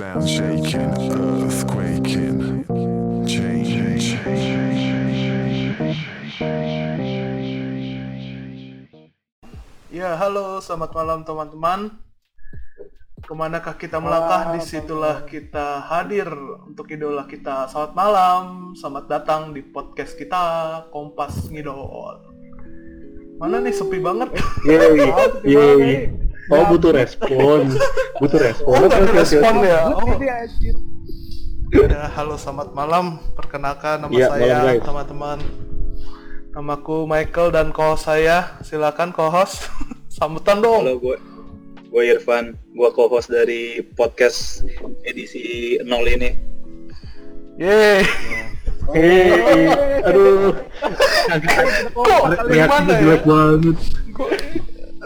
Sound shaking, earth quaking, change. Ya, halo, selamat malam teman-teman. Ke manakah kita melangkah, di situlah kita hadir untuk idola kita. Selamat malam, selamat datang di podcast kita, Kompas Ngidol. Mana nih, sepi banget. Yeay, yeay. Oh butuh respon, butuh respon. Oh, ada oke, oke, respon ya? Oh, ya, halo, selamat malam. Perkenalkan nama Iya, saya, teman-teman. Namaku Michael dan co-host saya. Silakan co-host. Sambutan dong. Halo, gue gue Irfan, gue co-host dari podcast edisi 0 ini. Yeay. Hei, aduh, Kok reaksinya gimana ya? jelek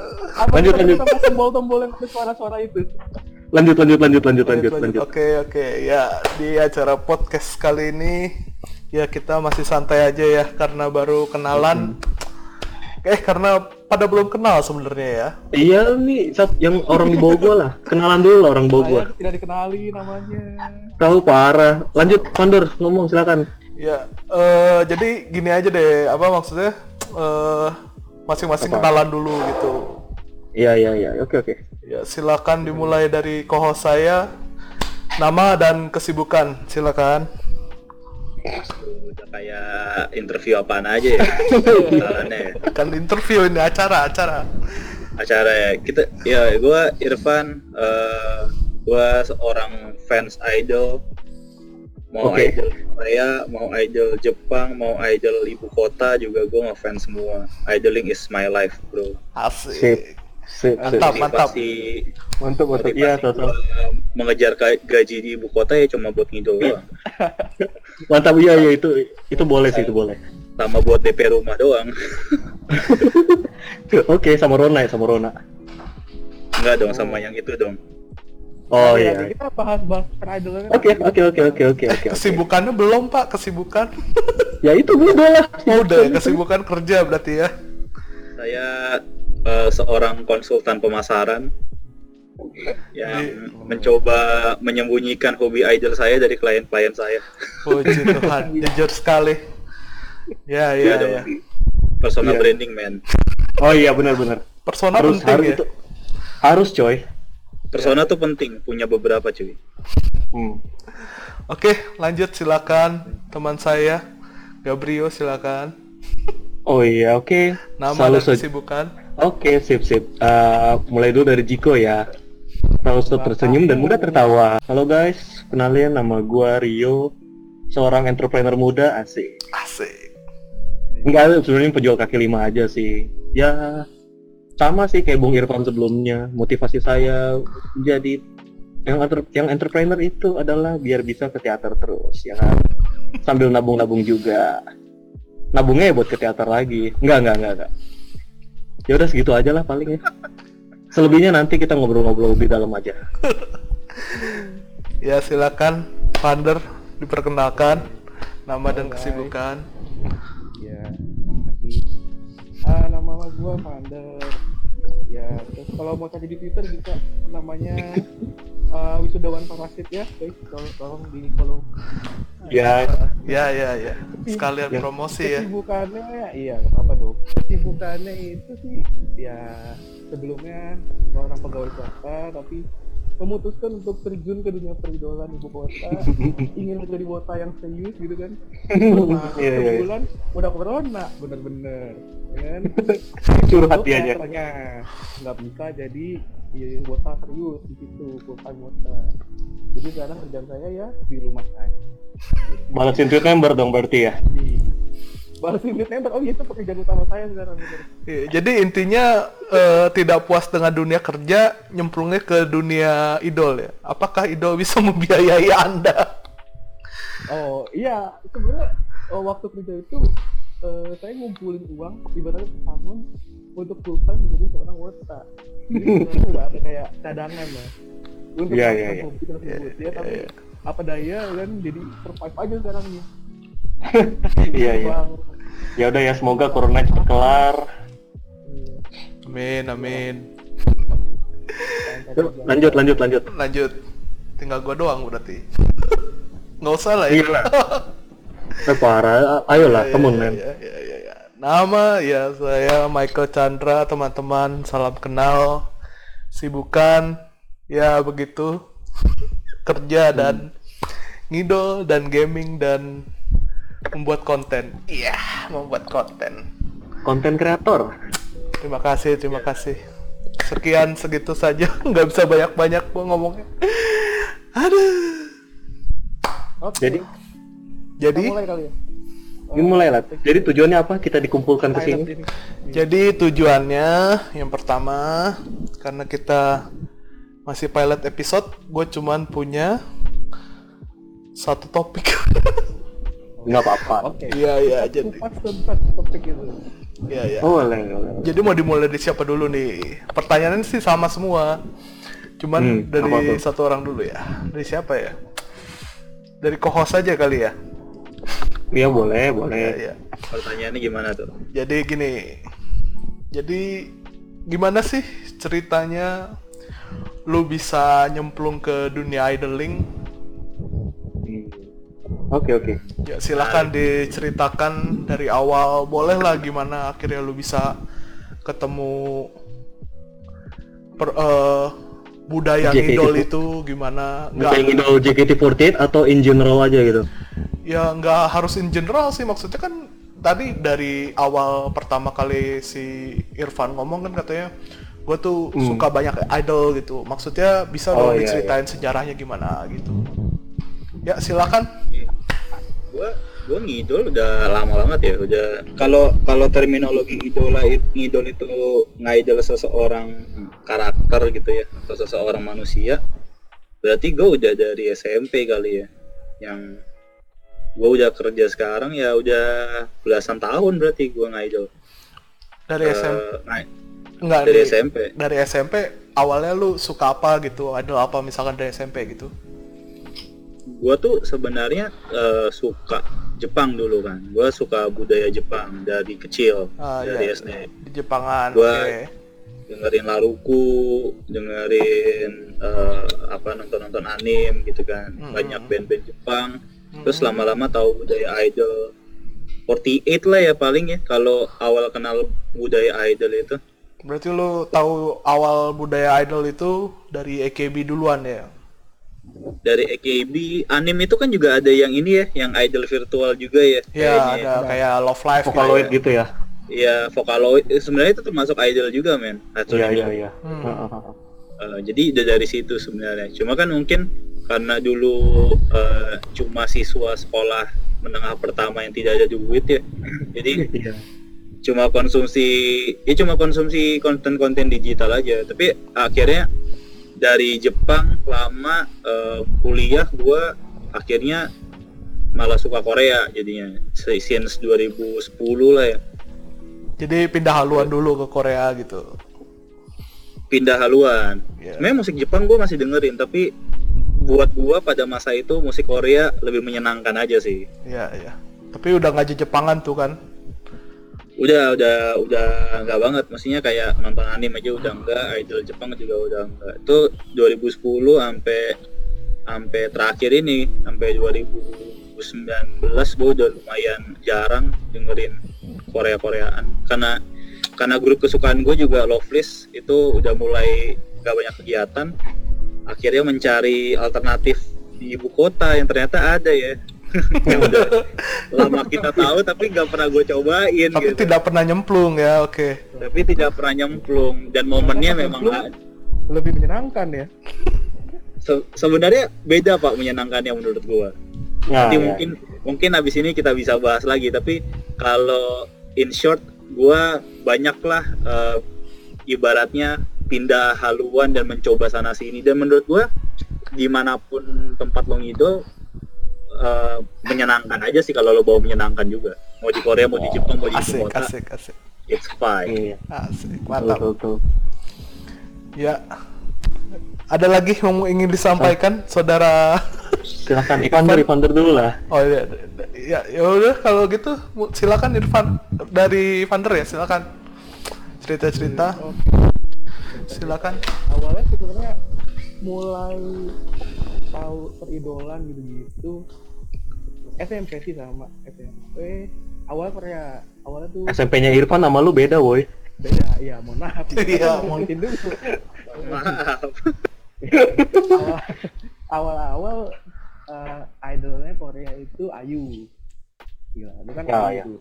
banget. Lanjut, lanjut. tombol-tombol yang ada suara-suara itu Lanjut, lanjut, lanjut, lanjut, lanjut, lanjut. Oke oke ya di acara podcast kali ini ya kita masih santai aja ya karena baru kenalan. Eh karena pada belum kenal sebenarnya ya. Iya nih, Sat, yang orang di Bogor lah. Kenalan dulu lah orang saya Bogor. tidak dikenali namanya Tahu parah. Lanjut, Founder, ngomong silakan. Ya eh jadi gini aja deh apa maksudnya eh masing-masing kenalan dulu gitu. Iya, iya, iya. Oke, oke. Ya silakan dimulai dari co saya. Nama dan kesibukan silakan. Udah kayak interview apaan aja ya. Ya. Kan interview ini acara acara. Acara ya. Kita ya gue Irfan, eh gue seorang fans idol. Mau Oke. idol Korea, mau idol Jepang, mau idol ibu kota juga gue ngefans semua. Idoling is my life, bro. Asik. Sip. Sip, sip. Mantap. Motivasi Mantap, mantap. Iya, total. mengejar ga- gaji di ibu kota ya cuma buat ngidol doang. Mantap, iya, iya. Itu, itu boleh sih, itu boleh. sama buat DP rumah doang Oke, sama Rona ya, sama Rona. enggak dong sama yang itu dong Oh Oke, iya. kita bahas-bahas idol Oke, oke, oke, oke, oke, oke. Kesibukannya belum pak, kesibukan. Ya itu udah lah. Oh, udah ya, kesibukan kerja berarti ya. saya eh, seorang konsultan pemasaran yang mencoba menyembunyikan hobi idol saya dari klien-klien saya Puji Tuhan, jujur sekali. Ya, ya, Iya dong. ya. personal Iya. branding man Oh iya, benar-benar. Persona Harus, penting harus ya. itu. Harus, coy. Persona tuh penting punya beberapa cuy Hmm. Oke, lanjut silakan teman saya Gabrio silakan. Oh iya, oke. Nama Selalu dan kesibukan. Oke, sip sip. Eh, mulai dulu dari Jiko ya. Selalu se- tersenyum dan mudah tertawa. Halo guys, kenalin nama gua Rio, seorang entrepreneur muda asik. Asik. Enggak, sebenarnya penjual kaki lima aja sih. Ya sama sih kayak Bung Irfan sebelumnya. Motivasi saya jadi yang entre- yang entrepreneur itu adalah biar bisa ke teater terus, ya kan? Sambil nabung-nabung juga. Nabungnya ya buat ke teater lagi. Enggak, enggak, enggak, enggak. Ya udah segitu aja lah paling ya. Selebihnya nanti kita ngobrol-ngobrol lebih dalam aja. Ya silakan founder diperkenalkan nama dan kesibukan. ya ah nama gua Vander ya terus kalau mau cari di Twitter bisa namanya ah, wisudawan parasit ya guys tolong, tolong di follow Ya, Ya, ya, ya. Sekalian Ya. promosi ya. kesibukannya iya apa dong kesibukannya itu sih ya sebelumnya seorang pegawai swasta tapi memutuskan untuk terjun ke dunia peridolan ibu kota. Ingin menjadi wota yang serius gitu kan. Nah, Iya, iya, iya. sebulan udah corona. Bener-bener ya kan? Curhat dia aja. nggak bisa jadi ya, wota serius di situ full time wota. Jadi sekarang kerjaan saya ya di rumah saya. Balasin tweet member dong berarti ya. di balasin duit nembak oh itu pekerjaan utama saya sekarang bener. Iya, jadi intinya eh, tidak puas dengan dunia kerja, nyemplungnya ke dunia idol ya. Apakah idol bisa membiayai Anda? Oh iya, sebenarnya oh, waktu kerja itu eh, saya ngumpulin uang ibaratnya setahun untuk full time menjadi seorang wota. Jadi ada kayak cadangan lah. Untuk melakukan iya, iya. hobi tersebut Iya, ya, iya, tapi iya. apa daya kan jadi survive aja sekarang nih. Iya, iya. Ya udah ya semoga corona cepat kelar. Amin, amin. Lanjut lanjut lanjut. Lanjut. tinggal gua doang berarti nggak usah lah ya Iya lah. Eh, parah. Ayolah, iya, iya, iya. Nama ya saya Michael Chandra teman-teman salam kenal sibukan ya begitu kerja dan ngidol dan gaming dan membuat konten iya membuat konten Konten kreator. terima kasih terima kasih sekian segitu saja nggak bisa banyak-banyak gua ngomongnya aduh Oke. Jadi, kita jadi mulai kali ya. ini mulai lah. Jadi tujuannya apa? Kita dikumpulkan ke sini. ini. Jadi tujuannya yang pertama karena kita masih pilot episode, gue cuman punya satu topik. Nggak apa-apa. Oke. Iya iya jadi tuntas topik itu. iya iya. Oh, boleh, boleh. Jadi mau dimulai dari siapa dulu nih? Pertanyaannya sih sama semua. Cuman Hmm, dari apa satu orang dulu ya. Dari siapa ya? Dari co-host aja kali ya. Iya, boleh, boleh. iya. Pertanyaannya gimana tuh? Jadi gini. Jadi gimana sih ceritanya lu bisa nyemplung ke dunia idling? Hmm. Oke, oke. Ya silakan diceritakan dari awal. Boleh lah gimana akhirnya lu bisa ketemu per, eh, budaya JKT ngidol itu gimana? Bukan ngidol JKT48 atau in general aja gitu. ya nggak harus in general sih maksudnya kan tadi dari awal pertama kali si Irfan ngomong kan katanya gue tuh suka banyak idol gitu maksudnya bisa Hmm. Oh, dong iya, diceritain sejarahnya gimana gitu ya silakan Gua gua ngidol udah lama banget ya, udah kalau kalau terminologi idola it- ngidol itu ngidol seseorang karakter gitu ya, atau seseorang manusia. Berarti gue udah dari SMP kali ya. Yang gue udah kerja sekarang ya udah belasan tahun berarti gue ngidol. dari Eh, SMP ngi- nggak dari di- SMP. dari SMP awalnya lu suka apa gitu idol apa misalkan dari SMP gitu Gua tuh sebenarnya eh, suka Jepang dulu kan. Gua suka budaya Jepang dari kecil, Ah, dari iya. SD. di Jepangan Gua- oke dengerin Laruku, dengerin eh, apa nonton-nonton anim gitu kan, Mm-mm. banyak band-band Jepang. Terus Mm-mm. lama-lama tahu budaya idol. 48 lah ya paling ya kalau awal kenal budaya idol itu. berarti lu tahu awal budaya idol itu dari AKB duluan ya Dari AKB, anim itu kan juga ada yang ini ya, yang idol virtual juga ya. ya ada kayak Love Live gitu Vocaloid ya. gitu ya. Iya, Vocaloid Eh, sebenarnya itu termasuk idol juga men. Iya, iya, iya. Hmm. Heeh. Eh, jadi udah dari situ sebenarnya. Cuma kan mungkin karena dulu eh, cuma siswa sekolah menengah pertama yang tidak ada duit ya. Jadi Iya. cuma konsumsi ya cuma konsumsi konten-konten digital aja. Tapi akhirnya dari Jepang lama eh, kuliah gua akhirnya malah suka Korea jadinya since 2010 lah ya jadi pindah haluan dulu ke Korea gitu pindah haluan. Iya. Sebenarnya musik Jepang gue masih dengerin, tapi buat gua pada masa itu musik Korea lebih menyenangkan aja sih. Iya, iya. Tapi udah ngaji Jepangan tuh kan. Udah, udah, udah nggak banget. Maksudnya kayak nonton anime aja udah enggak, idol Jepang juga udah enggak. Itu 2010 sampai sampai terakhir ini sampai 2019 gue udah lumayan jarang dengerin Korea Koreaan karena karena grup kesukaan gue juga Loveless itu udah mulai gak banyak kegiatan akhirnya mencari alternatif di ibu kota yang ternyata ada ya yang udah lama kita tahu tapi nggak pernah gue cobain Tapi gitu tidak pernah nyemplung ya, oke. tapi tidak pernah nyemplung dan momennya memang Nyemplung. ada. Lebih menyenangkan ya. Se- sebenarnya beda pak menyenangkannya menurut gua Nah, nanti ya. mungkin mungkin habis ini kita bisa bahas lagi tapi kalau in short gua banyaklah eh, ibaratnya pindah haluan dan mencoba sana sini dan menurut gua di mana pun tempat lo ngidol eh, menyenangkan aja sih kalau lo bawa menyenangkan juga mau di Korea mau di Jepang mau di Asik, kota asik, asik. it's fine Iya. Asik, mantap. betul. Ya. Ada lagi yang ingin disampaikan, saudara? Silakan Ivander, Ivander dulu lah. Oh iya, ya, ya udah kalau gitu silakan Irfan dari Vander ya, silakan cerita-cerita. Silakan. Awalnya sebenarnya mulai tahu peridolan gitu-gitu. SMP sih sama SMP awal Korea awalnya tuh SMP-nya Irfan sama lu beda woi. Beda iya mohon maaf. Iya, mohon- mungkin dulu. Maaf. Awal awal idolnya Korea itu Ayu. Gila itu kan Ya, Ayu ya. tuh.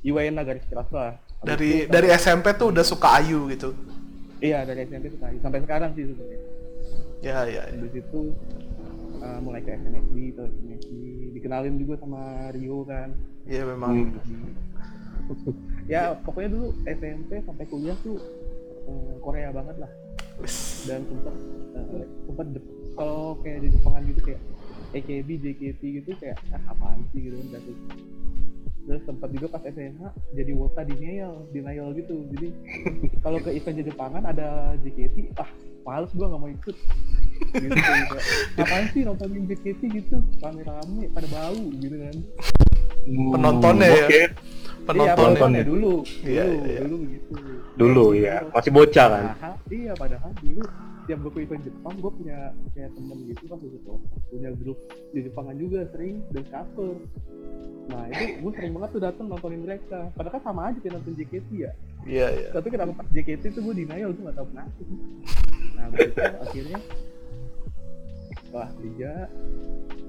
Yuena garis keras lah Dari itu dari SMP tuh udah suka Ayu gitu. iya dari SMP suka Ayu. Sampai sekarang sih sebenarnya. Ya ya. ya. Habis itu uh, mulai ke SNSD terus SNSD dikenalin juga sama Rio kan. Iya memang. ya pokoknya dulu SMP sampai kuliah tuh uh, Korea banget lah. Dan sempet uh, sempet de- kalau kayak di Jepangan gitu kayak AKB, JKT gitu kayak ah apaan sih? gitu kan terus terus sempat juga pas SMA jadi wota denial denial gitu. Jadi kalau ke event di Jepangan ada JKT ah males gua nggak mau ikut gitu apaan sih nontonin JKT gitu? Rame-rame pada bau gitu kan. Penontonnya ya. iya Penontonnya. penontonnya dulu. Iya, dulu iya, iya. dulu begitu dulu. Ya masih bocah kan? Padahal, iya padahal dulu tiap gue ke event Jepang gue punya kayak temen gitu kan gitu punya grup di Jepangan juga sering dan cover. Nah itu gue sering banget tuh datang nontonin mereka. Padahal kan sama aja kayak nonton JKT ya. Iya iya. tapi kenapa pas JKT itu gue denial gue gak tau kenapa nah begitu akhirnya setelah kerja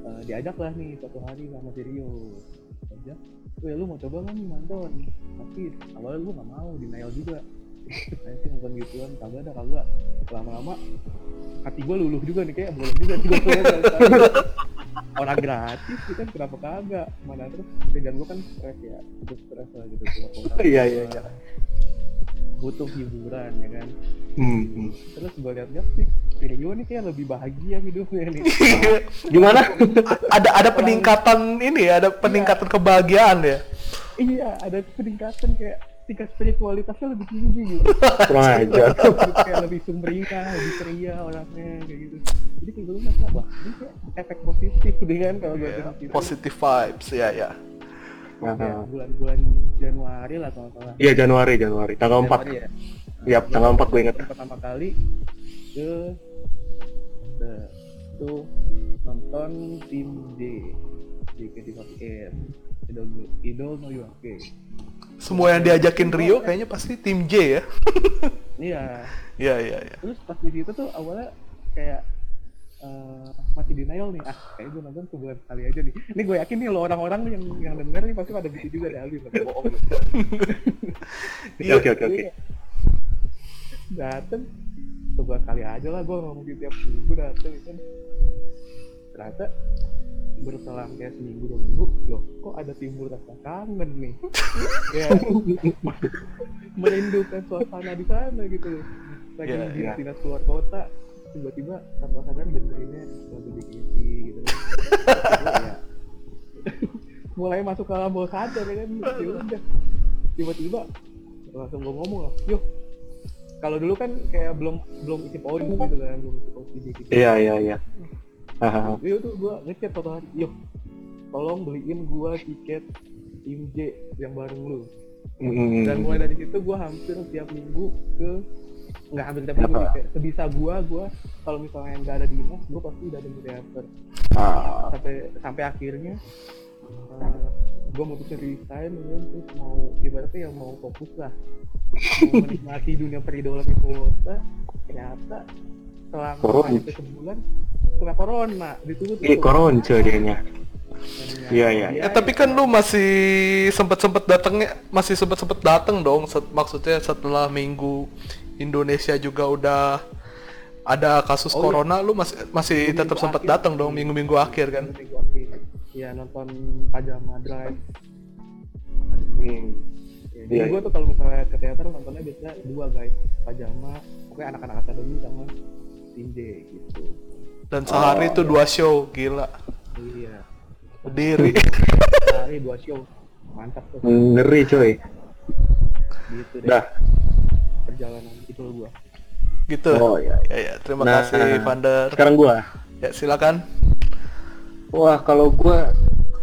eh, diajak lah nih suatu hari sama si Rio. Ajak Weh lu mau coba nggak nih nonton tapi awalnya gue gak mau denial juga. Saya sih nonton gituan kagak ada kagak. Lama-lama hati gue luluh juga nih kayak boleh juga nih gue orang gratis gitu kan kenapa kagak? Mana terus kerjaan gue kan stres ya itu stres lah gitu Iya, iya, iya. Butuh hiburan ya kan? Hmm, terus gue liat-liat sih Rio nih kayak lebih bahagia hidupnya nih. Gimana? Ada ada peningkatan ini ya, ada peningkatan kebahagiaan ya. iya ada peningkatan kayak tingkat spiritualitasnya lebih tinggi gitu. Aja kayak lebih sumringah lebih ceria orangnya kayak gitu. Jadi kayak gue ngerasa wah ini kayak efek positif dengan kalau gue Iya, gitu Positive vibes ya ya. Nah, bulan-bulan Januari lah kalau salah. Iya Januari Januari. Tanggal 4 Januari ya? Iya, tanggal 4 gue inget pertama kali ke ke tuh nonton tim J JKT48 Idol Idol no Yuake Semua yang diajakin Rio kayaknya pasti tim J ya. iya. Iya iya iya. terus pas di situ tuh awalnya kayak eh, masih denial nih. Ah kayak gue nonton sebulan sekali aja nih. Ini gue yakin nih lo orang-orang yang yang denger nih pasti pada gitu juga deh Alvin nggak bohong. Oke oke oke oke. dateng. Sebulan kali aja lah gue ngomong gitu tiap minggu dateng kan. Ternyata berselang kayak seminggu dua minggu loh kok ada timbul rasa kangen nih? Ya merindukan suasana di sana gitu. Lagi Iya, di iya. dinas keluar kota tiba-tiba tanpa sadar dengerinnya lagu JKT gitu. Kan ya, mulai masuk ke alam bawah sadar ya kan? Ya udah. Tiba-tiba langsung gue ngomong lah yuk. Kalau dulu kan kayak belum belum isi poin gitu kan belum isi poin JKT Iya iya iya. Iya tuh gua ngechat suatu hari, yuk tolong beliin gua tiket tim J yang bareng lu. Hmm, Dan mulai dari situ gua hampir tiap minggu ke nggak hampir tiap minggu kayak sebisa gua gua kalau misalnya nggak ada dinas gua pasti udah ada di teater Ah, sampai sampai akhirnya eh, gua mutusin resign kan terus mau ibaratnya yang mau fokus lah. Mau menikmati dunia peridolan itu ternyata selama Corona. hampir sebulan kena corona ditutup Ini koronce dianya. Iya, iya. Ya, tapi kan lu masih sempet sempet datangnya masih sempet sempet datang dong. Set- maksudnya setelah minggu Indonesia juga udah ada kasus Oh, iya. corona, lu masih masih Minggu tetap sempet datang dong minggu-minggu akhir kan. Minggu akhir. Iya nonton Pajama Drive. Hmm. Ya, Iya, jadi gue iya. tuh kalau misalnya ke teater nontonnya biasanya dua guys, Pajama, pokoknya anak-anak akademi sama tim J gitu. Dan sehari itu dua show, gila. Iya. Berdiri. Hari dua show, mantap tuh. Ngeri coy. Gitu deh Dah. perjalanan itu gua. gitu. Oh iya. Ya ya, terima Nah, kasih Vander. Sekarang gua. Ya silakan. Wah, kalau gua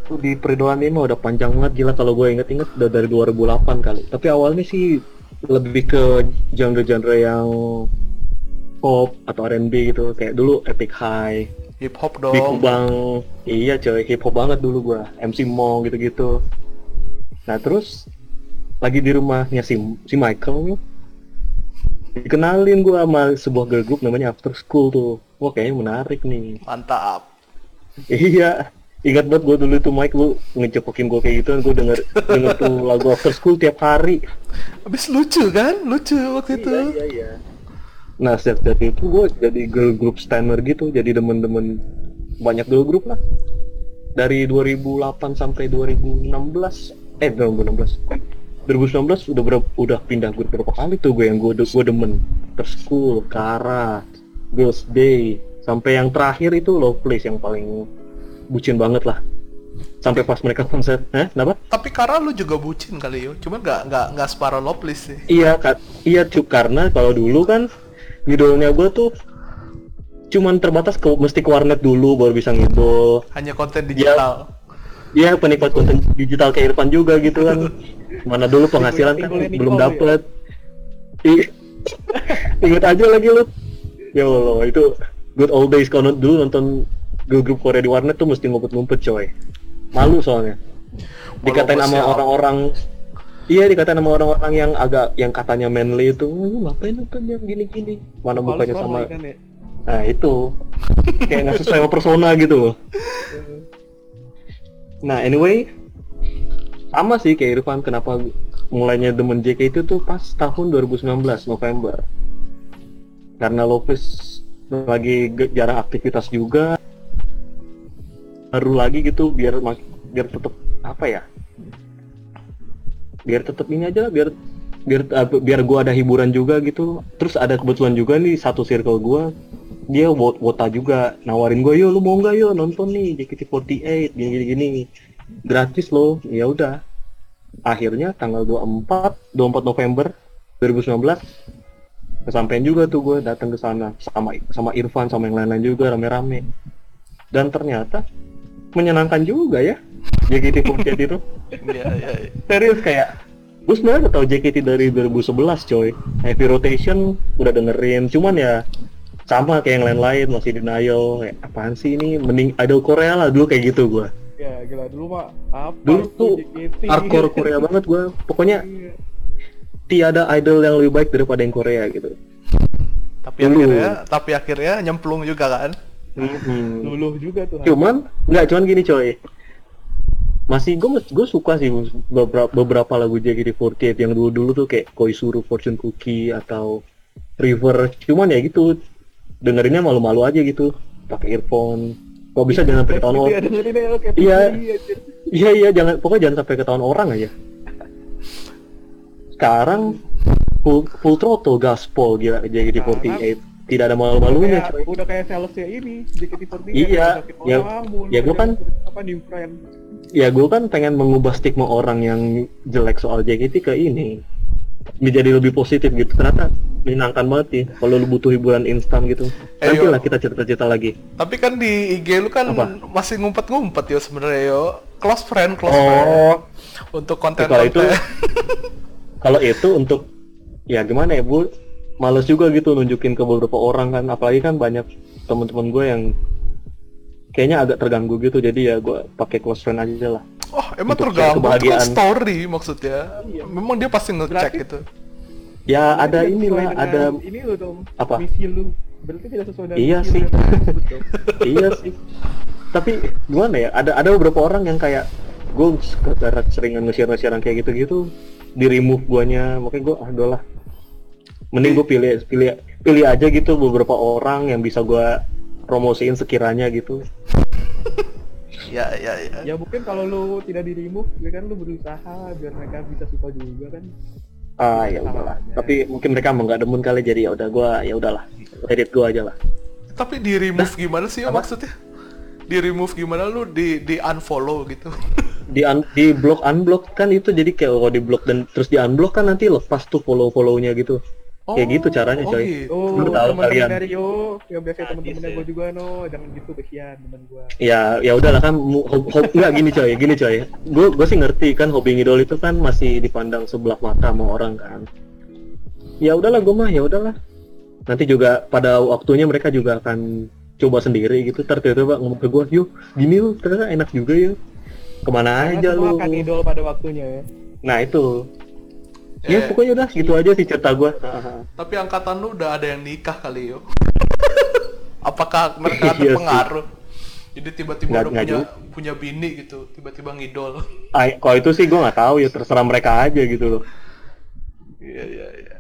tuh di peridolan ini mah udah panjang banget gila kalau gue inget-inget udah dari 2008 kali. Tapi awalnya sih lebih ke genre-genre yang pop atau R&B gitu kayak dulu Epic High hip hop dong. Big Bang iya coy hip hop banget dulu gua MC Mong gitu-gitu nah terus lagi di rumahnya si si Michael dikenalin gua sama sebuah girl group namanya After School tuh wah kayaknya menarik nih Mantap. iya ingat banget gua dulu tuh Mike lu ngecepokin gua kayak gitu gua denger denger tuh lagu After School tiap hari Habis lucu kan? Lucu waktu itu. iya iya nah sejak dari itu gue jadi girl group stanner gitu jadi demen-demen banyak girl group lah dari 2008 sampai 2016 eh 2016 2019 udah berapa, udah pindah grup berapa kali tuh gue yang gue gue demen Terschool, Kara, Girls Day sampai yang terakhir itu Love Place yang paling bucin banget lah sampai pas mereka konser eh kenapa Tapi karena lu juga bucin kali yo. Cuma nggak nggak nggak separah Loplis sih. Iya. Iya, Cuk, karena kalau dulu kan ngidolnya gue tuh cuman terbatas ke mesti ke warnet dulu baru bisa ngidol. Hanya konten digital. Iya, penikmat konten digital kayak Irfan juga gitu kan. Mana dulu penghasilan kan belum Nicole, dapet. Iya. Ingat aja lagi lu. Ya Allah, itu good old days kalau dulu nonton girl group Korea di warnet tuh mesti ngumpet-ngumpet coy. Malu soalnya. Dikatain sama orang-orang Iya dikatain sama orang-orang yang agak yang katanya manly itu, "Lu ngapain nonton yang gini-gini?" Mana mukanya banget sama kan ya. Nah itu kayak nggak sesuai sama persona gitu loh. Nah anyway sama sih kayak Irfan kenapa mulainya demen JK itu tuh pas tahun 2019 November karena Lopez lagi jarang aktivitas juga baru lagi gitu biar biar tetap apa ya biar tetap ini aja biar biar eh, biar gua ada hiburan juga gitu. Terus ada kebetulan juga nih satu circle gua dia wot wota juga nawarin gue yo lu mau nggak? Yo nonton nih JKT48 gini gini gini gratis loh ya udah. Akhirnya tanggal 24 24 November 2019 kesampaian juga tuh gue datang ke sana sama sama Irfan sama yang lain-lain juga rame-rame. Dan ternyata menyenangkan juga ya JKT48 itu Iya iya. iya. serius kayak gue sebenarnya tau JKT dari 2011 coy Heavy Rotation udah dengerin cuman ya sama kayak yang lain-lain masih denial kayak apaan sih ini mending idol Korea lah dulu kayak gitu gue Ya gila dulu mah apa dulu itu tuh JKT. hardcore Korea banget gue pokoknya Iya. tiada idol yang lebih baik daripada yang Korea gitu Tapi Dulu. akhirnya tapi akhirnya nyemplung juga kan. Mhm. Luluh juga tuh. cuman nggak cuman gini coy masih gue gue suka sih beberapa beberapa lagu JKT48 yang dulu dulu tuh kayak Koizuru Fortune Cookie atau River cuman ya gitu dengerinnya malu-malu aja gitu pakai earphone kok bisa jangan sampai ketahuan Iya, orang Iya. Putri, anjir. iya iya jangan pokoknya jangan sampai ketahuan orang aja sekarang full full throttle gaspol gila JKT48 tidak ada malu-malunya Kayak- coy. udah kayak salesnya ini JKT48 Iya, Sakit ya- orang, mulu, ya gua kan- apa di friend. ya gue kan pengen mengubah stigma orang yang jelek soal JKT ke ini. Menjadi lebih positif gitu. Ternyata menyenangkan banget sih kalau lu butuh hiburan instan gitu. Eh, nanti lah kita cerita-cerita lagi. Tapi kan di IG lu kan Apa? masih ngumpet-ngumpet yo sebenarnya yo. Close friend, close Oh. friend. Untuk Ya, kalau itu kalau itu untuk ya gimana ya bu males juga gitu nunjukin ke beberapa orang kan. Apalagi kan banyak teman-teman gue yang kayaknya agak terganggu gitu. Jadi ya gue pakai close friend aja lah. Oh, emang Untuk terganggu? Itu kan story maksudnya. Memang dia pasti ngecek Berarti- itu. ya ada Berarti tidak inilah ada ini lu dong Apa? misi lu. Berarti tidak sesuai dengan Iya misi sih. iya sih. Tapi gimana ya? Ada ada beberapa orang yang kayak gue sekedar seringan nge-share nge-share kayak gitu-gitu di remove guanya. Makanya gue ah udahlah mending gue pilih pilih pilih aja gitu beberapa orang yang bisa gue promosiin sekiranya gitu. Ya, ya, ya. ya mungkin kalau lu tidak di remove ya kan lu berusaha biar mereka bisa suka juga kan. Ah ya udahlah. Tapi mungkin mereka emang nggak demen kali jadi ya udah gue ya udahlah. Edit gue aja lah. Tapi di remove gimana sih ya maksudnya? Di remove gimana lu di di unfollow gitu. di un, di block unblock kan itu jadi kayak kalau di block dan terus di unblock kan nanti lepas tuh follow follownya gitu kayak gitu caranya oh coy. gitu. oh Lu tahu teman-teman kalian. dari yo yang biasa teman-temannya sih. gue juga no. Jangan gitu kesian teman gue ya ya udahlah kan mu- hob, gini coy gini coy. Gue gue sih ngerti kan hobi ngidol itu kan masih dipandang sebelah mata sama orang kan. Ya udahlah gue mah ya udahlah. Nanti juga pada waktunya mereka juga akan coba sendiri gitu. Ntar tiba-tiba ngomong ke gue yuk gini lu ternyata enak juga ya ke mana Karena aja semua lu? akan idol pada waktunya ya. nah itu Eh. ya pokoknya udah gitu aja sih cerita gue Tapi angkatan lu udah ada yang nikah kali yo. Apakah mereka Iya sih. terpengaruh? Jadi tiba-tiba udah punya juga. punya bini gitu, tiba-tiba ngidol. Ay, kalau itu sih gue nggak tahu ya terserah mereka aja gitu loh Iya iya iya.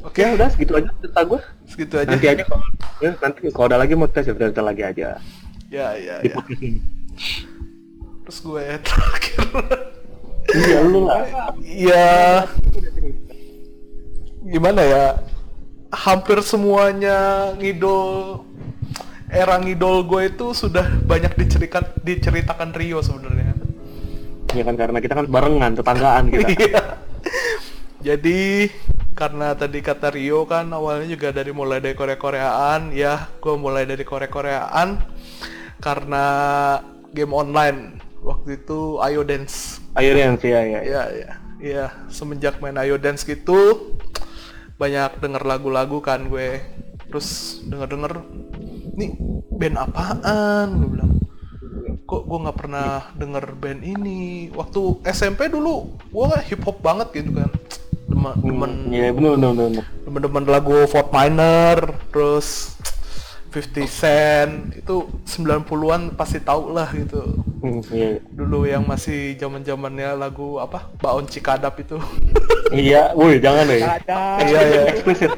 oke ya udah segitu aja cerita gue Segitu aja. nanti aja kalau ya, nanti kalau ada lagi mau kita cerita lagi aja Ya ya di ya. Terus gue terakhir. Iya lu lah Iya. Gimana ya? Hampir semuanya ngidol era ngidol gue itu sudah banyak diceritakan diceritakan Rio sebenarnya. ya kan karena kita kan barengan tetanggaan kita Iya. Jadi karena tadi kata Rio kan awalnya juga dari mulai dari Korea-Koreaan, ya gue mulai dari Korea-Koreaan karena game online waktu itu Ayo Dance. Akhirnya sih ya ya Iya iya. Iya semenjak main Ayo Dance gitu banyak denger lagu-lagu kan gue. Terus denger-denger nih band apaan? Gue bilang kok gue nggak pernah denger band ini? Waktu SMP dulu gue hip hop banget gitu kan. Demen demen Iya benar benar benar. demen-demen lagu Fort Minor terus 50 Cent itu 90-an pasti tau lah gitu. Iya. Dulu yang masih zaman zamannya lagu apa? Baon Cikadap itu. Iya, woi jangan deh. Ada. iya iya.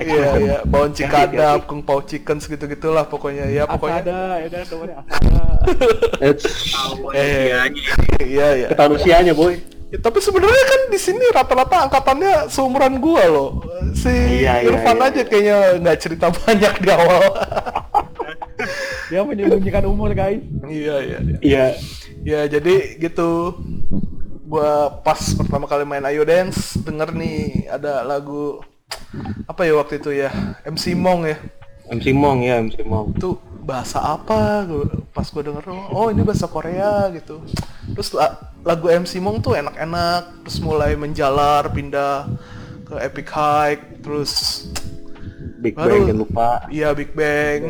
Iya iya. Baon Cikadap. Kung Pao Chicken segitu gitulah pokoknya. ya pokoknya Asada. It's eh iya iya. Ketahuan usianya boy. Ya, tapi sebenarnya kan di sini rata-rata angkatannya seumuran gua loh. Si Iya, iya, Irfan iya. aja kayaknya nggak cerita banyak di awal Dia menyembunyikan umur guys. iya iya iya Iya. Ya jadi gitu gua pas pertama kali main Ayo Dance denger nih ada lagu apa ya waktu itu ya MC Mong ya MC Mong ya MC Mong. itu bahasa apa Gua- pas gua denger oh ini bahasa Korea gitu terus la- lagu MC Mong tuh enak-enak terus mulai menjalar pindah ke Epic High terus Big Baru- Bang jangan lupa. iya Big Bang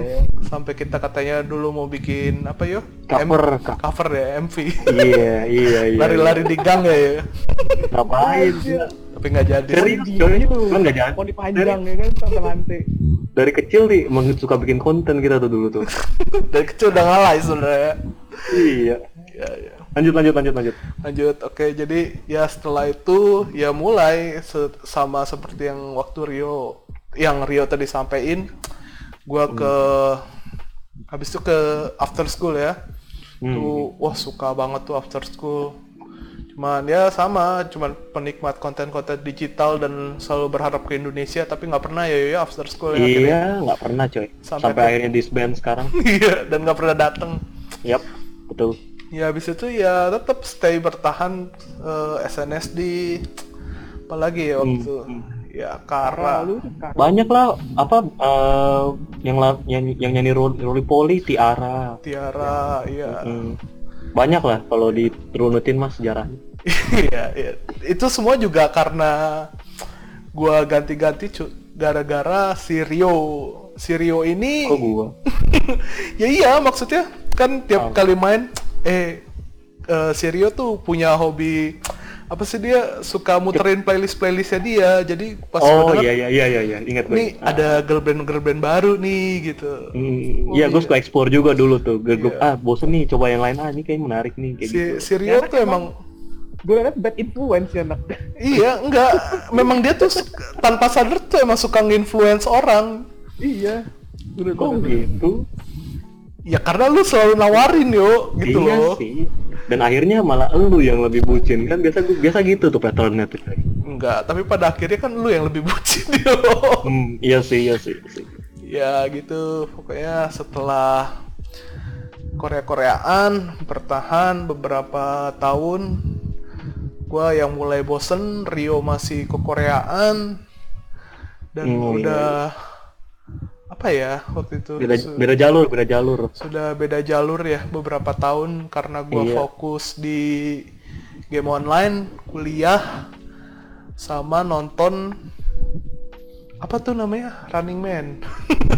sampai kita katanya dulu mau bikin apa yo Cover, M- cover. cover ya MV Iya iya iya. lari-lari di gang ya, ya. Ngapain? tapi nggak jadi sih. coy, kan nggak jadi. Mau dipanjang ya kan sampai lantai. Dari kecil nih emang suka bikin konten kita tuh dulu tuh. dari kecil udah ngalah sebenarnya iya. ya, ya. Lanjut lanjut lanjut lanjut. lanjut oke jadi ya setelah itu ya mulai se- sama seperti yang waktu Rio yang Rio tadi sampein gua ke habis itu ke after school ya tuh wah suka banget tuh after school cuman ya sama cuman penikmat konten-konten digital dan selalu berharap ke Indonesia tapi nggak pernah ya ya after school ya. Iya, nggak pernah coy. Sampai Sampai, akhirnya disband sekarang. iya dan nggak pernah datang Yap, betul. Ya habis itu ya tetap stay bertahan eh, SNSD apalagi ya waktu ya Kara Lalu Banyak lah apa eh, yang la- yang yang nyanyi Ro- Roly Poly, Tiara. Tiara ya Hmm. Banyak lah kalau diturunutin mas sejarahnya. iya iya. itu semua juga karena gua ganti-ganti cu- gara-gara si Rio si Rio ini Kok gua? ya iya maksudnya kan tiap kali main eh eh, si Rio tuh punya hobi apa sih dia suka muterin playlist playlistnya dia jadi pas Oh iya iya iya iya iya, ingat gue. nih ada girl band girl band baru nih gitu Hmm, Iya, gue suka explore juga dulu tuh. Gue Iya. ah bosen nih, coba yang lain ah ini kayak menarik nih kayak si gitu. si Rio tuh emang gue liat bad influence ya anak. iya enggak memang dia tuh tanpa sadar tuh emang suka nge-influence orang iya. Bener. gitu? ya karena lu selalu nawarin yo gitu iya loh sih. Dan akhirnya malah lu yang lebih bucin kan biasa gue biasa gitu tuh patternnya tuh. enggak tapi pada akhirnya kan lu yang lebih bucin yo Hmm, iya sih iya sih. iya sih. ya gitu pokoknya setelah Korea-Koreaan bertahan beberapa tahun gua yang mulai bosen Rio masih ke Koreaan dan Hmm, udah apa ya waktu itu Beda su- beda jalur beda jalur. sudah beda jalur ya beberapa tahun karena gua Iya. fokus di game online kuliah sama nonton apa tuh namanya Running Man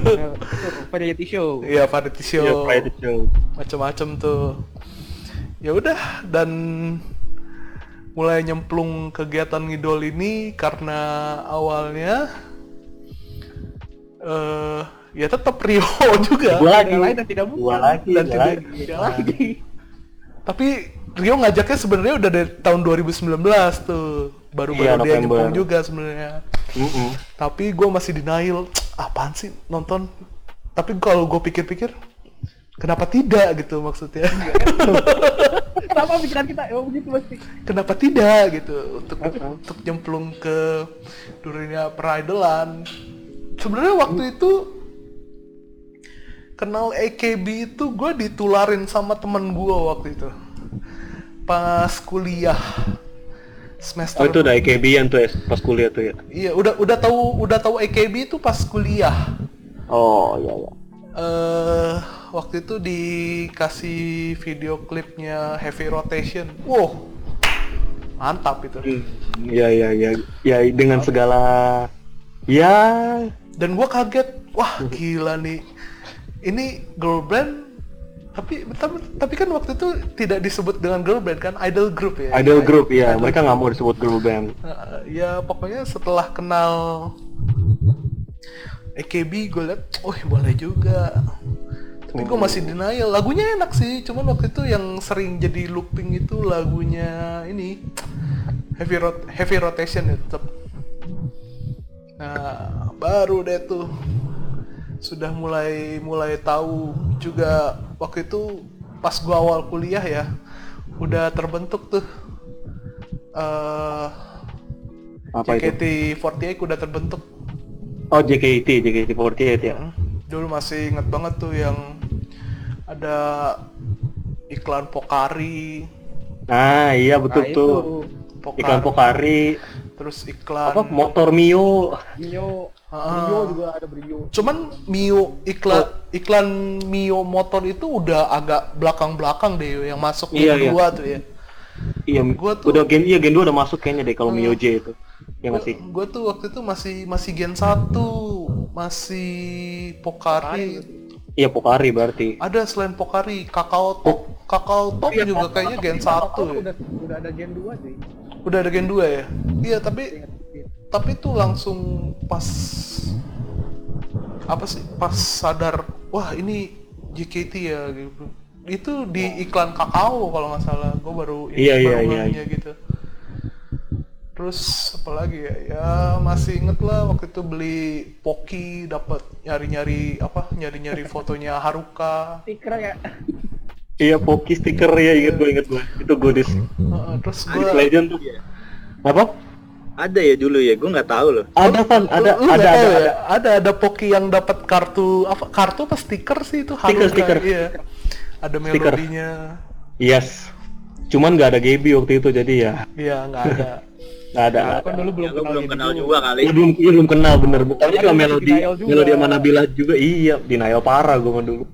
variety show. iya variety show Iya, show. macem-macem tuh ya udah dan mulai nyemplung kegiatan ngidol ini karena awalnya eh ya tetap Rio juga Gua lagi. Lain dan tidak bukan. Gua lagi. Dan gua tidak- lagi. Tidak lagi. tapi Rio ngajaknya sebenarnya udah dari tahun 2019 tuh baru-baru Iya, dia nyemplung juga sebenarnya Mm-mm. tapi gue masih denial apaan sih nonton tapi kalau gue pikir-pikir kenapa tidak gitu maksudnya Sama pikiran kita, emang begitu pasti. kenapa tidak gitu untuk Uh-uh. untuk nyemplung ke dunia peridolan sebenarnya waktu itu kenal AKB itu gue ditularin sama temen gue waktu itu pas kuliah semester Oh itu udah AKB-an tuh ya pas kuliah tuh ya. iya udah udah tahu udah tahu AKB itu pas kuliah Oh iya iya. eh waktu itu dikasih video klipnya Heavy Rotation. Wow, mantap itu. Iya iya iya. Ya dengan segala ya Dan gua kaget, wah gila nih. Ini girl band, tapi tapi, tapi kan waktu itu tidak disebut dengan girl band kan, idol group ya. idol group ya. Idol Mereka nggak mau disebut girl band. Nah, ya pokoknya setelah kenal AKB gue liat, oh boleh juga. Tapi gue masih denial. Lagunya enak sih, cuman waktu itu yang sering jadi looping itu lagunya ini heavy rot heavy rotation ya tetap. Nah baru deh tuh sudah mulai mulai tahu juga waktu itu pas gua awal kuliah ya udah terbentuk tuh eh Apa itu? JKT48 udah terbentuk. Oh JKT JKT48 ya. Dulu masih inget banget tuh yang ada iklan Pokari, Nah iya betul Nah, tuh. Pokari, Iklan Pokari. Terus iklan Apa motor Mio. Mio, Ah. Brio juga ada Brio. Cuman Mio iklan iklan Mio motor itu udah agak belakang-belakang deh yang masuk Iya, Gen iya. 2 tuh ya. Iya, Gua tuh- udah gen iya gen 2 udah masuk kayaknya deh kalau Mio J itu. Ya nggak sih? Gue tuh waktu itu masih masih Gen 1, masih Pokari. Iya Pokari berarti. Ada selain Pokari, Kakao Top. Kakao Top Iya, juga kayaknya Gen 1 ya. Udah, udah ada Gen 2 sih. Udah ada Gen 2 ya? Iya, tapi tapi tuh langsung pas apa sih? Pas sadar, wah ini JKT ya gitu. Itu di iklan kakao kalau nggak salah. Gue baru Iya, iya, baru iya, ngehnya gitu. Terus apa lagi ya? Ya masih inget lah waktu itu beli Poki dapat nyari-nyari apa? Nyari-nyari fotonya Haruka. Stiker ya. Iya Poki stiker ya inget gue inget gue. Itu goodies. Heeh, terus gue Legend tuh. Apa? Ada ya dulu ya, gue nggak tahu loh. Ada kan? Ada Lu- ada ada, tahu ada. ya? ada ada Poki yang dapat kartu apa kartu apa stiker sih itu Stiker, stiker. iya ada Stiker. melodinya Yes. Cuman nggak ada Gaby waktu itu jadi ya iya nggak ada nggak ada. nggak Kan ada. dulu belum Ya, lu kenal belum kenal dulu. juga kali. Iya belum iya, belum kenal bener. Bukan juga Ada melodi melodi sama Nabila juga. Iya, denial parah gue mah dulu.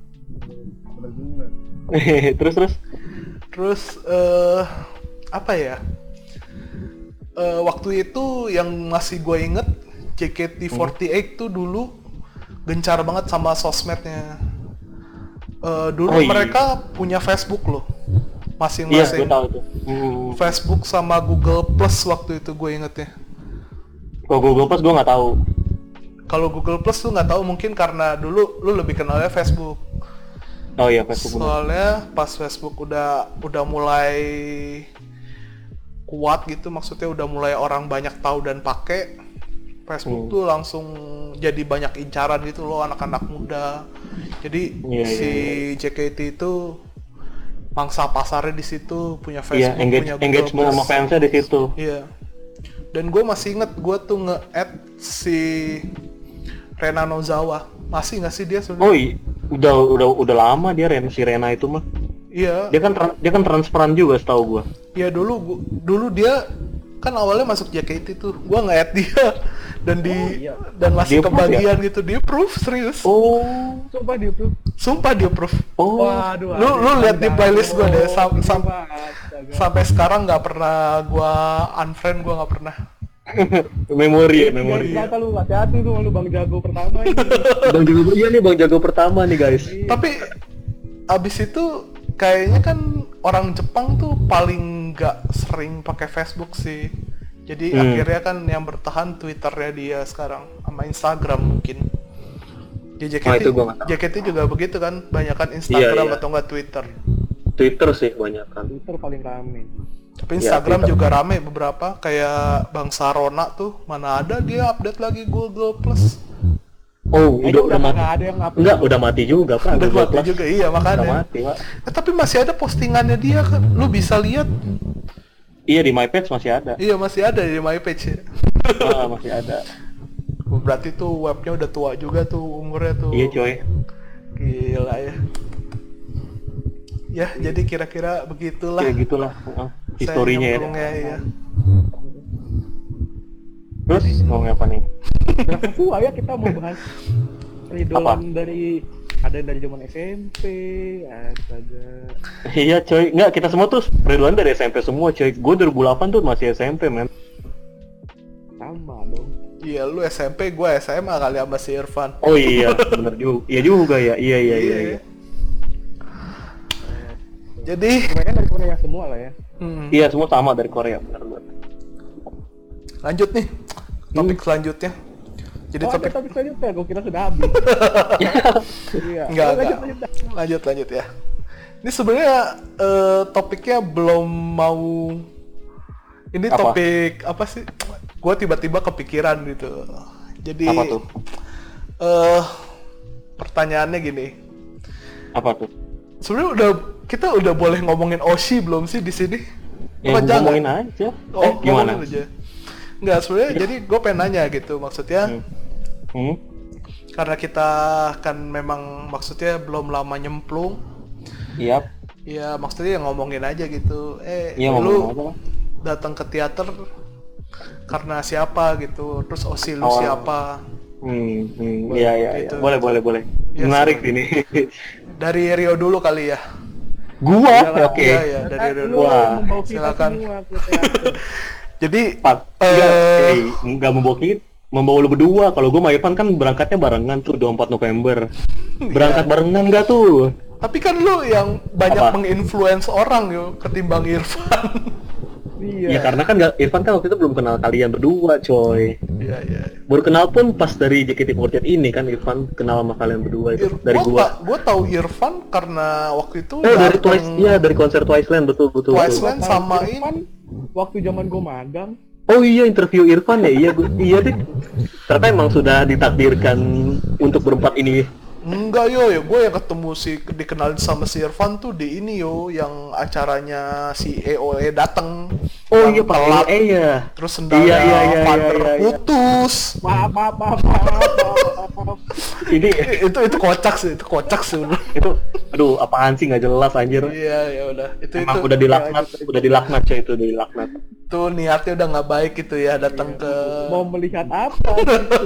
Terus terus. terus eh apa ya Eh, waktu itu yang masih gue inget JKT48 tuh dulu gencar banget sama sosmednya Eh, dulu Oh, iya. mereka punya Facebook loh Iya, masing-masing tuh. Hmm. Facebook sama Google Plus waktu itu gue ingetnya Kalau Google Plus gue nggak tahu. kalau Google Plus tuh nggak tahu mungkin karena dulu lu lebih kenalnya Facebook Oh iya Facebook bener. soalnya pas Facebook udah udah mulai kuat gitu maksudnya udah mulai orang banyak tahu dan pakai Facebook Hmm. tuh langsung jadi banyak incaran gitu loh anak-anak muda jadi Iya, si iya, JKT itu mangsa pasarnya di situ punya Iya, Facebook engage punya Google engagement sama fansnya di situ. Iya. Dan gue masih inget gue tuh nge-add si Rena Nozawa. Masih nggak sih dia sebenarnya? Oh iya, udah udah udah lama dia Ren si Rena itu mah. Iya. Dia kan dia kan transparan juga setahu gua. Iya dulu gua- dulu dia kan awalnya masuk JKT tuh. Gua nge-add dia dan di iya. dan masih Dia proof kebagian gitu. Dia proof serius. Oh. Coba di approve. Sumpah dia proof. Oh. Waduh. Lu- lu lihat di playlist gua deh, sam- sam-. Sampai sekarang nggak pernah gua unfriend, gua nggak pernah. memori ya, Memori. memori. Ternyata lu hati-hati tuh lu Bang Jago pertama ini. Bang Jago iya nih Bang Jago pertama nih guys. Tapi abis itu kayaknya kan orang Jepang tuh paling nggak sering pakai Facebook sih. Jadi Hmm. akhirnya kan yang bertahan Twitternya dia sekarang sama Instagram mungkin. Ya JKT, Oh, itu gua. JKT juga begitu kan, banyak kan Instagram Iya, iya. atau enggak Twitter. Twitter sih banyak kan. Twitter paling rame. Tapi Iya, Instagram Twitter. juga rame beberapa kayak Bang Sarona tuh, mana ada dia update lagi Google Plus. Oh, Eh, udah udah mati. nggak ada yang upload. Enggak, udah mati juga Pak. Udah Google mati Plus. juga, iya Udah makanya. mati, Pak. Eh, tapi masih ada postingannya dia kan, lu bisa lihat. Iya di my page masih ada. Iya masih ada di my page ya. Ah, masih ada. Berarti tuh webnya udah tua juga tuh umurnya tuh. Iya coy. Gila ya. Ya, jadi kira-kira begitulah Ya gitulah. Heeh. saya Historinya ya. ya. Terus ngomongin apa nih? Tua ya kita mau bahas idolan dari ada dari zaman SMP, astaga. Iya coy, enggak kita semua tuh periduan dari SMP semua coy. Gue 2008 tuh masih SMP men. Sama dong. Iya, lu SMP, gua SMA kali sama si Irfan. Oh iya, bener juga. Iya juga ya. Iya iya iya. iya. Jadi, Mereka dari Korea semua lah ya. hmm, Iya semua sama dari Korea bener bener. lanjut nih. Topik selanjutnya. Jadi oh, topik ada topik selanjutnya, gue kira sudah habis. iya. Enggak, Oh, enggak. lanjut, lanjut, lanjut lanjut ya. Ini sebenarnya eh, topiknya belum mau ini Apa? topik apa sih? Gua tiba-tiba kepikiran gitu. Jadi Apa tuh? eh pertanyaannya gini. Apa tuh? Sebenarnya udah kita udah boleh ngomongin Oshi belum sih di sini? Ya Apa jangan? ngomongin aja. Oh, eh gimana? ngomongin aja. Enggak, sebenarnya jadi gue pengen nanya gitu maksudnya Hmm. Hmm? karena kita kan memang maksudnya belum lama nyemplung Iya. ya maksudnya ya ngomongin aja gitu eh Iya lu datang ke teater karena siapa gitu terus osi lu Oh. siapa Hmm, hmm, iya iya iya. Gitu. Boleh boleh boleh. Iya, Menarik sebenarnya. ini. dari Rio dulu kali ya Gua, Iyalah, oke. iya, iya, dari Kan Rio lu dulu kita silakan. semua ke teater. jadi Pak, Eh. enggak, eh, enggak membawa kita, membawa lu berdua. Kalau gua sama Irfan kan berangkatnya barengan tuh 24 November. Berangkat barengan enggak tuh? tapi kan lu yang banyak Apa? menginfluence orang yo ketimbang Irfan Iya. Ya karena kan nggak- Irfan kan waktu itu belum kenal kalian berdua, coy. iya iya Baru kenal pun pas dari JKT48 ini kan Irfan kenal sama kalian berdua itu Ir- dari gua gua. gua tahu Irfan karena waktu itu Oh dari Twice, iya dari konser Twice Land betul betul. Twice betul. Land sama Irfan, ini waktu zaman gue magang, Oh iya interview Irfan ya iya gua, iya deh. Ternyata emang sudah ditakdirkan untuk berempat ini. Enggak yo, ya gue yang ketemu si dikenalin sama si Irfan tuh di ini yo, yang acaranya si EOE dateng. Oh iya Pak telat, iya. Terus sendalnya Iya, iya, iya, Vander iya, iya. putus. maaf, maaf, maaf, maaf, maaf. Ini itu itu kocak sih, itu kocak sih. itu aduh apaan sih nggak jelas anjir. Iya ya udah, itu Emang itu udah dilaknat, udah dilaknat coy itu dilaknat. Tuh niatnya udah nggak baik gitu ya datang ke mau melihat apa gitu.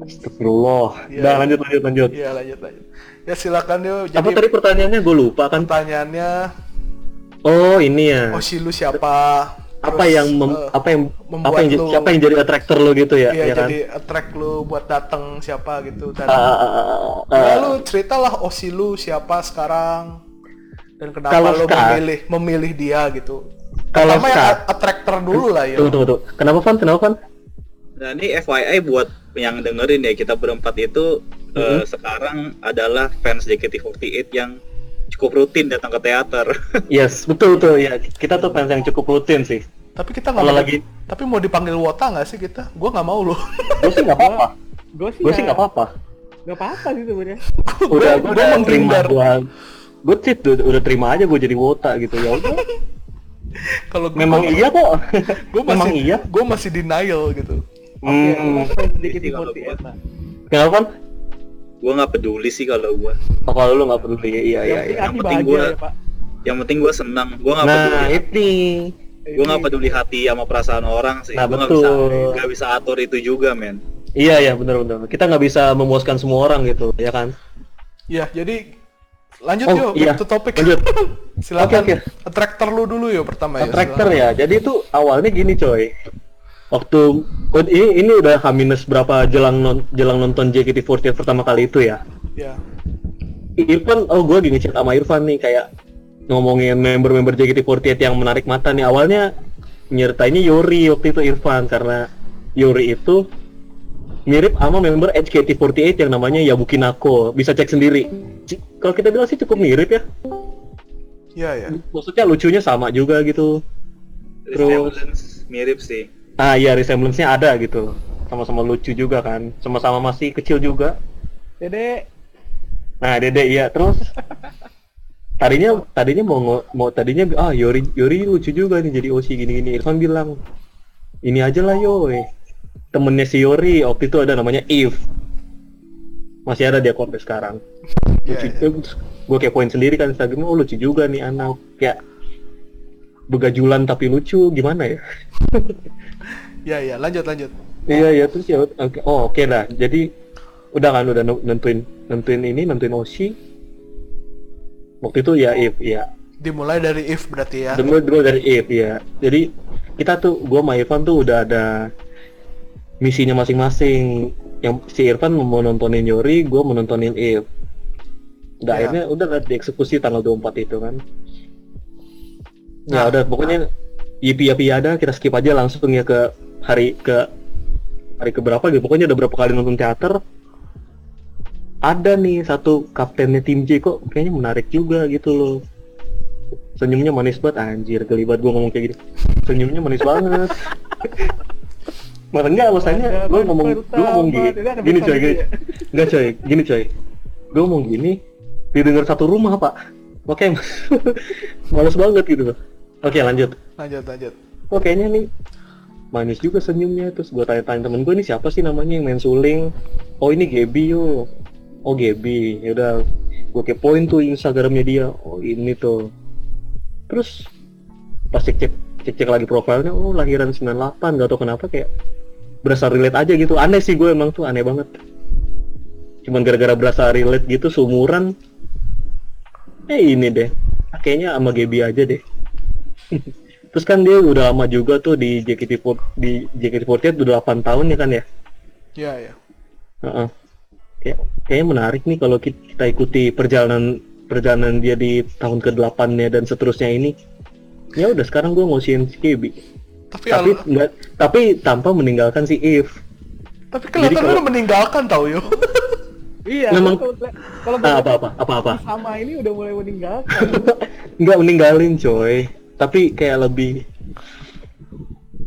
Astagfirullah. Iya. Udah lanjut lanjut lanjut. Iya lanjut lanjut. Ya silakan yo. Apa Jadi tadi pertanyaannya gue lupa kan? pertanyaannya Oh ini ya. Oshi lu siapa? apa Terus, yang mem, eh, apa yang membuat apa yang lu- siapa yang jadi attractor lo gitu ya, Iya ya kan? jadi attract lu buat datang siapa gitu dan Ah, ah, ah, ah, Ya lu ceritalah Osi lu siapa sekarang dan kenapa Kalau lu sekarang- memilih memilih dia gitu. Kalau Pertama yang sekarang- a- attractor dulu lah ya. Tunggu tunggu tunggu. Kenapa Van? Kenapa Van? Nah ini FYI buat yang dengerin ya kita berempat itu eh, sekarang adalah fans JKT48 yang cukup rutin datang ke teater. Yes, betul betul ya. Kita tuh fans yang cukup rutin sih. Tapi kita nggak lagi- Tapi mau dipanggil Wota nggak sih kita? Gua nggak mau loh. Gue sih nggak apa-apa. gue sih Gue sih nggak apa-apa. nggak apa-apa sih sebenarnya Udah Gua- gue menghindar. Gue. Gue sih udah, udah terima aja gue jadi wota gitu ya. udah. Kalau gua- Memang iya kok. Gua masih Memang iya. Gua masih denial gitu. Oke, Hmm. fans Jadi kalau JKT48 gua- lah. Kenapa Van? gue nggak peduli sih kalau gue. Oh, kalau lu nggak peduli ya, iya iya Yang iya. penting hati Yang penting ya pak Yang penting gue senang. Gue nggak Nah peduli. ini. Gue nggak peduli hati sama perasaan orang sih. Nah, Gua nggak bisa nggak bisa atur itu juga men. Iya iya benar benar. Kita nggak bisa memuaskan semua orang gitu, ya kan? Ya jadi lanjut Oh, yuk iya. to topic. Lanjut. Silakan. Oke, Attractor lu dulu yuk pertama ya. Attractor ya. Jadi itu awalnya gini coy. Waktu ini ini udah H- berapa jelang non, jelang nonton JKT48 pertama kali itu ya. Ya. Irfan, oh gue gini chat sama Irfan nih kayak ngomongin member-member JKT48 yang menarik mata nih. Awalnya nyertainnya Yori waktu itu Irfan karena Yori itu mirip sama member HKT48 yang namanya Yabuki Nako. Bisa cek sendiri. Kalau kita bilang sih cukup mirip ya. Ya ya. Maksudnya lucunya sama juga gitu. Terus Resemblance mirip sih. ah iya resemblance-nya ada gitu. Sama-sama lucu juga kan. Sama-sama masih kecil juga. Dede, Nah, Dede iya terus tadinya tadinya mau mau tadinya ah Yori Yori lucu juga nih jadi Oshi gini-gini. Irfan bilang ini aja lah Yoy. Temennya si Yori waktu itu ada namanya Eve. Masih ada dia sampai sekarang. Iya, Lucu, gue kepoin sendiri kan Instagram, oh lucu juga nih anak. Kayak begajulan tapi lucu gimana ya? Ya ya, lanjut lanjut. Iya ya terus ya oke oh oke lah jadi udah kan udah nentuin nentuin ini nentuin Oshi waktu itu ya If ya Dimulai dari if berarti ya. dulu dulu dari If ya jadi kita tuh gua sama Irfan tuh udah ada misinya masing-masing. Yang si Irfan mau nontonin Yori gua mau nontonin If. Udah Ya. akhirnya udah lah dieksekusi tanggal 24 itu kan. Ya Nah. udah pokoknya Yipi Yapi ada kita skip aja langsung ya ke hari ke hari keberapa gitu. Pokoknya udah berapa kali nonton teater. Ada nih satu kaptennya tim J kok kayaknya menarik juga gitu loh. Senyumnya manis banget anjir geli banget gua ngomong kayak gini. Senyumnya manis banget Malah enggak alasannya gue ngomong gue ngomong gini. gini coy gini. Enggak coy. Gini coy. Gue ngomong gini didengar satu rumah pak. Makanya males banget gitu. Loh oke lanjut. Lanjut lanjut. oh kayaknya nih manis juga senyumnya. Terus gue tanya-tanya temen gue ini siapa sih namanya yang main suling? Oh ini Gaby yo. Oh Gaby. Yaudah gue kepoin tuh Instagramnya dia. Oh ini tuh. Terus pas cek cek cek cek lagi profilnya oh lahiran 98 gak tau kenapa kayak berasa relate aja gitu aneh sih gue emang tuh aneh banget cuman gara-gara berasa relate gitu seumuran eh ini deh kayaknya sama Gaby aja deh terus kan dia udah lama juga tuh di JKT di JKT48 udah 8 tahun ya kan ya Ya ya. Heeh. Kayak, kayaknya menarik nih kalau ki- kita ikuti perjalanan perjalanan dia di tahun ke-8 nya dan seterusnya ini. Ya udah sekarang gue ngosiin si. Tapi Tapi al- enggak tapi tanpa meninggalkan si If. tapi kelihatan udah meninggalkan tau yo. Iya, Memang- kalau kalau Ah, berarti apa apa apa apa. sama ini udah mulai meninggalkan. Enggak meninggalin coy. Tapi kayak lebih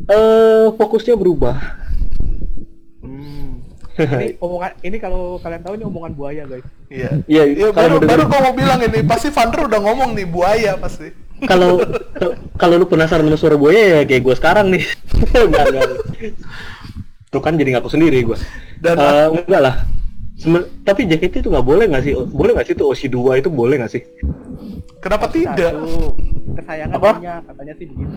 eh fokusnya berubah. Hmm. ini omongan ini kalau kalian tahu ini omongan buaya guys. Iya. Iya, Ya, baru baru gua mau bilang ini pasti Vander udah ngomong nih buaya pasti. Kalau kalau lu penasaran sama suara buaya ya kayak gue sekarang nih. Enggak enggak tuh kan jadi ngaku sendiri gue Dan- Eh, enggak lah. Semen- tapi JKT itu nggak boleh nggak sih? Boleh nggak sih tuh OC 2 itu boleh nggak sih? Kenapa tidak? Satu, kesayangan Apa? punya, katanya sih begitu.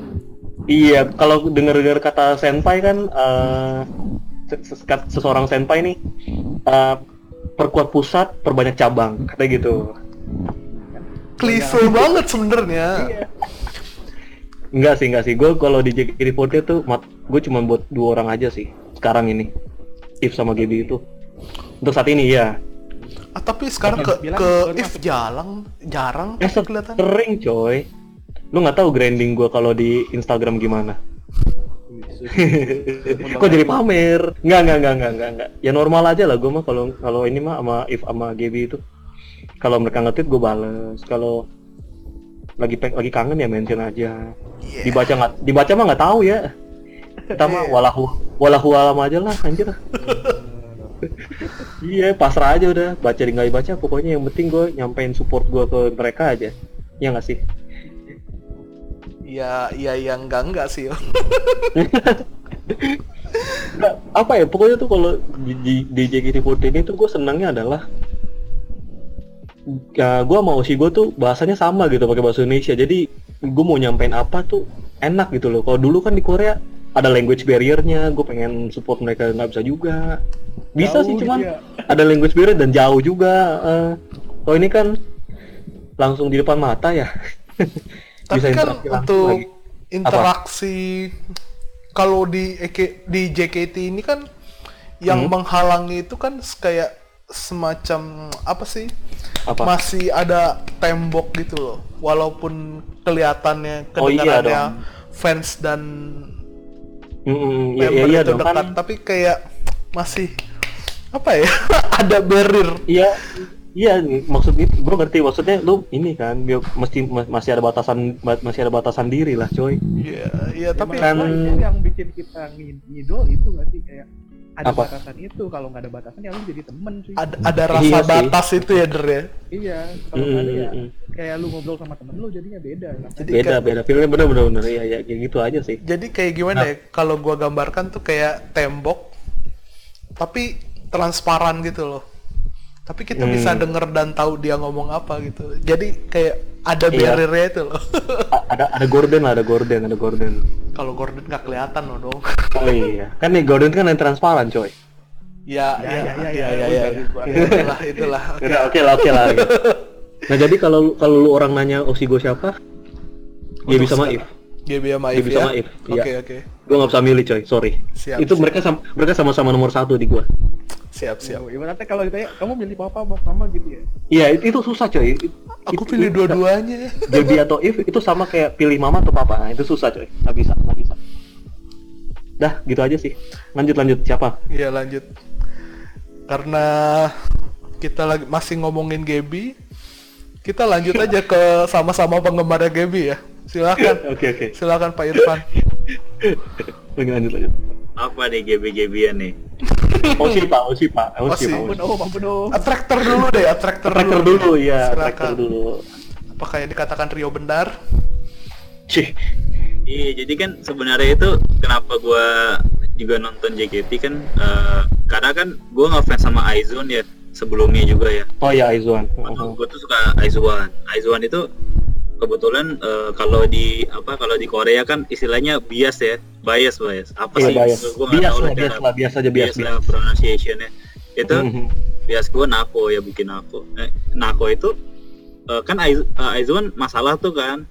iya kalau dengar-dengar kata senpai kan eh, ses- ses- seseorang senpai nih eh, perkuat pusat perbanyak cabang katanya gitu Klise banget sebenarnya. Iya. enggak sih enggak sih gue kalau di JKT48 tuh gue cuma buat dua orang aja sih sekarang ini If sama Gaby itu untuk saat ini ya Ah, tapi sekarang ke Bilang ke if jalan jarang Eh, kelihatan. sering coy. Lu nggak tahu grinding gua kalau di Instagram gimana? Kok jadi pamer? Nggak, nggak, nggak, nggak, nggak, nggak. Ya normal aja lah gua mah kalau kalau ini mah sama If sama Gaby itu. Kalau mereka nge-tweet gua bales. Kalau lagi lagi kangen ya mention aja. Iya. Dibaca nggak dibaca mah nggak tahu ya. Kita mah walahu walahu alam aja lah anjir. iya, pasrah aja udah. Baca di nggak dibaca pokoknya yang penting gue nyampein support gua ke mereka aja. Ya nggak sih? Ya, ya yang enggak enggak sih. apa ya pokoknya tuh kalau di, di, di JKT48 ini tuh gue senangnya adalah ya gue mau sih gue tuh bahasanya sama gitu pakai bahasa Indonesia jadi gue mau nyampein apa tuh enak gitu loh kalau dulu kan di Korea ada language barrier-nya gue pengen support mereka nggak bisa juga bisa Jauh sih gitu cuman ya. ada language barrier dan jauh juga kalau ini kan langsung di depan mata ya. Tapi kan interaksi langsung untuk lagi. interaksi kalau di di JKT ini kan yang Hmm. menghalangi itu kan kayak semacam apa sih? Apa? Masih ada tembok gitu loh. Walaupun kelihatannya Oh, iya kedengarannya fans dan Mm, iya, iya, member iya itu dong dekat, kan. tapi kayak masih apa ya? ada barrier. Iya, iya maksudnya gue ngerti maksudnya lu ini kan bio- mesti ma- masih ada batasan ma- masih ada batasan diri lah coy. Iya, iya tapi kan- yang bikin kita ngid- ngidol itu nggak sih kayak ada Apa? batasan itu kalau nggak ada batasan ya lu jadi temen sih ada ada rasa Iya sih. batas itu ya, Der ya. iya kalau nggak ada ya Mm, mm, kayak lu ngobrol sama temen lu jadinya beda Jadi Beda kayak- beda filmnya bener bener bener ya ya kayak gitu aja sih. Jadi kayak gimana ya? Kalau gua gambarkan tuh kayak tembok, tapi transparan gitu loh. Tapi kita Hmm. bisa denger dan tahu dia ngomong apa gitu. Jadi kayak ada Iya. barrier itu loh. A- ada ada Gordon lah ada Gordon ada Gordon. Kalau Gordon nggak kelihatan loh dong. Oh iya kan nih Gordon kan yang transparan coy. ya, Ya, ya, ya, ya, ya, ya, ya, ya, ya. Itulah, itulah. Oke. Oke lah oke lah. gitu. Nah jadi kalau kalau lu orang nanya Osigo siapa? Dia Untuk bisa sekarang. maif. Dia bisa maif Dia bisa ya. maif, Oke, iya. oke. Gue nggak bisa milih coy, sorry. Siap, Itu siap. mereka sama mereka sama-sama nomor satu di gua. Siap, siap. Oh, ibaratnya kalau ditanya kamu milih papa apa mama gitu ya Iya itu, itu susah coy. It- Aku itu- pilih dua-duanya. Jadi atau if itu sama kayak pilih mama atau papa. Nah, itu susah coy. Nggak bisa, nggak bisa. Dah, gitu aja sih. Lanjut lanjut siapa? Iya lanjut. Karena kita lagi masih ngomongin Gaby, kita lanjut aja ke sama-sama penggemarnya Gaby ya. Silakan. Oke oke. Silakan Pak Irfan. Lanjut lanjut lanjut. Apa nih GB-GB-an nih? Oh sih pak, oh sih pak, oh sih Osi. pak. oh ampun oh Attractor dulu deh, attractor, Tracker dulu ya, Silakan. tracker dulu. Apakah yang dikatakan Rio benar? Cih. Iya, jadi kan sebenarnya itu kenapa gua juga nonton JKT kan eh, karena kan gua ngefans sama Aizone ya sebelumnya juga ya. Oh ya Aizwan. Gue tuh suka Aizwan. Aizwan itu kebetulan eh, kalau di apa kalau di Korea kan istilahnya bias ya, bias bias. Apa Iya sih? bias. Gua Bias lah, bias lah, bias aja bias bias bias. lah pronunciationnya. Itu Mhm. bias gue Nako ya bikin Nako. Eh, Nako itu eh, kan Aiz- eh, Aizwan masalah tuh kan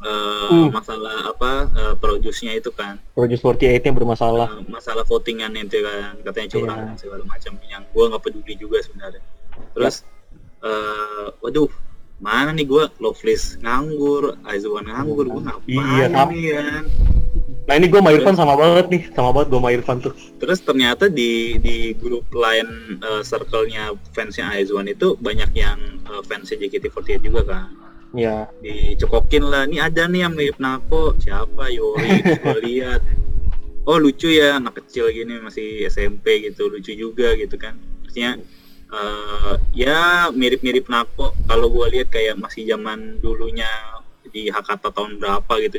eh, Hmm. masalah apa eh, produce-nya itu kan Produce 48-nya bermasalah. Eh, masalah votingan itu kan katanya curang Iya. dan segala macam yang gue nggak peduli juga sebenarnya terus eh, waduh mana nih gue Loveless nganggur Aizwan nganggur gue ngapain Iya, kan? Nah ini gue sama Irfan sama banget nih, sama banget gue sama Irfan tuh. terus ternyata di di grup lain eh, circle-nya fansnya Aizwan itu banyak yang eh, fansnya JKT48 juga kan Ya. dicekokin lah ini ada nih yang mirip Nako. Siapa? Yori gue lihat. Oh lucu ya anak kecil gini masih SMP gitu lucu juga gitu kan. Maksudnya eh, ya mirip-mirip Nako kalau gue lihat kayak masih zaman dulunya di Hakata tahun berapa gitu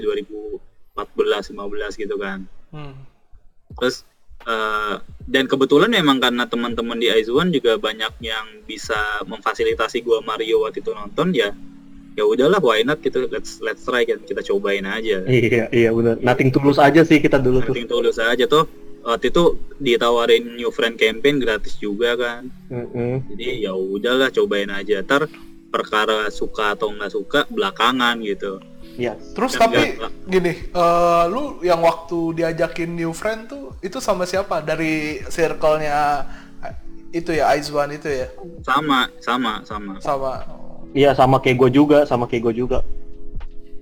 2014 15 gitu kan Hmm. terus eh, dan kebetulan memang karena teman-teman di Aizuan juga banyak yang bisa memfasilitasi gua Mario waktu itu nonton ya ya udahlah why not gitu let's let's try kan kita cobain aja Iya, iya benar. Nothing tulus aja sih kita dulu tuh. penting tulus aja tuh waktu itu ditawarin new friend campaign gratis juga kan Mhm. jadi ya udahlah cobain aja ntar perkara suka atau nggak suka belakangan gitu Iya. Terus Kan tapi nggak- gini, eh, lu yang waktu diajakin new friend tuh itu sama siapa? Dari circle-nya eh, itu ya Aizwan itu ya sama sama sama sama Iya sama kayak gue juga, sama kayak gue juga.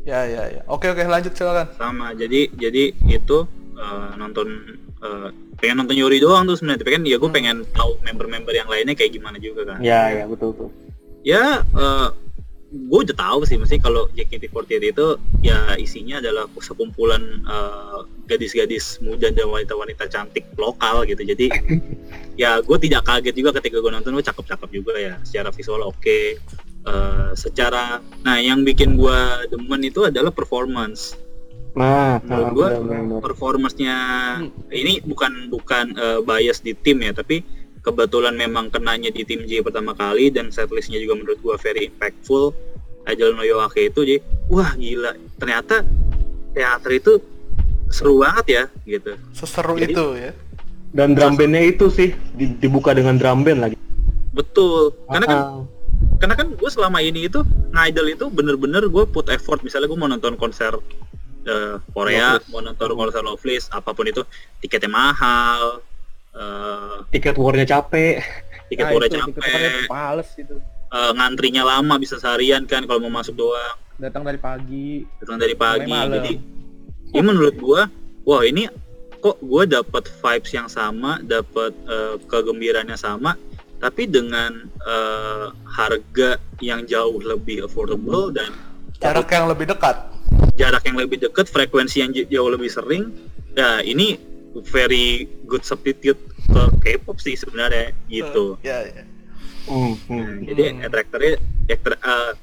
ya ya ya. Oke oke lanjut silakan. sama jadi jadi itu eh, nonton eh, pengen nonton Yori doang tuh sebenarnya tapi kan ya gue Hmm. pengen tahu member-member yang lainnya kayak gimana juga kan Iya, iya betul betul. ya gue udah tahu sih mesti kalau JKT48 itu ya isinya adalah sekumpulan eh, gadis-gadis muda dan wanita-wanita cantik lokal gitu jadi ya gue tidak kaget juga ketika gue nonton gue cakep-cakep juga ya secara visual oke Eh, secara nah yang bikin gue demen itu adalah performance Nah, menurut nah, gua benar. performance-nya ini bukan bukan eh, bias di tim ya tapi kebetulan memang kenanya di tim J pertama kali dan setlistnya juga menurut gua very impactful. Ajal no Yoake itu jadi wah gila. Ternyata teater itu seru banget ya gitu. Seseru Jadi- itu ya. Dan drum bandnya itu sih di- dibuka dengan drum band lagi. betul. Karena kan Ah, karena kan gue selama ini itu ngidol itu bener-bener gue put effort. Misalnya gue mau nonton konser eh, Korea Loveless. mau nonton konser Loveless apa pun itu tiketnya mahal eh, tiket warnya capek tiket Nah, udah itu, capek tiketnya Males gitu. eh, ngantrinya lama bisa seharian kan kalau mau masuk doang Datang dari pagi. datang dari pagi malam. jadi ini menurut gua wah ini kok gua dapat vibes yang sama dapat eh, kegembiraannya sama tapi dengan eh, harga yang jauh lebih affordable dan Jarak yang lebih dekat. Jarak yang lebih dekat frekuensi yang jauh lebih sering. Ya ini very good substitute ke K-pop sih sebenarnya gitu. Ya, ya. Hmm, hmm. jadi attractornya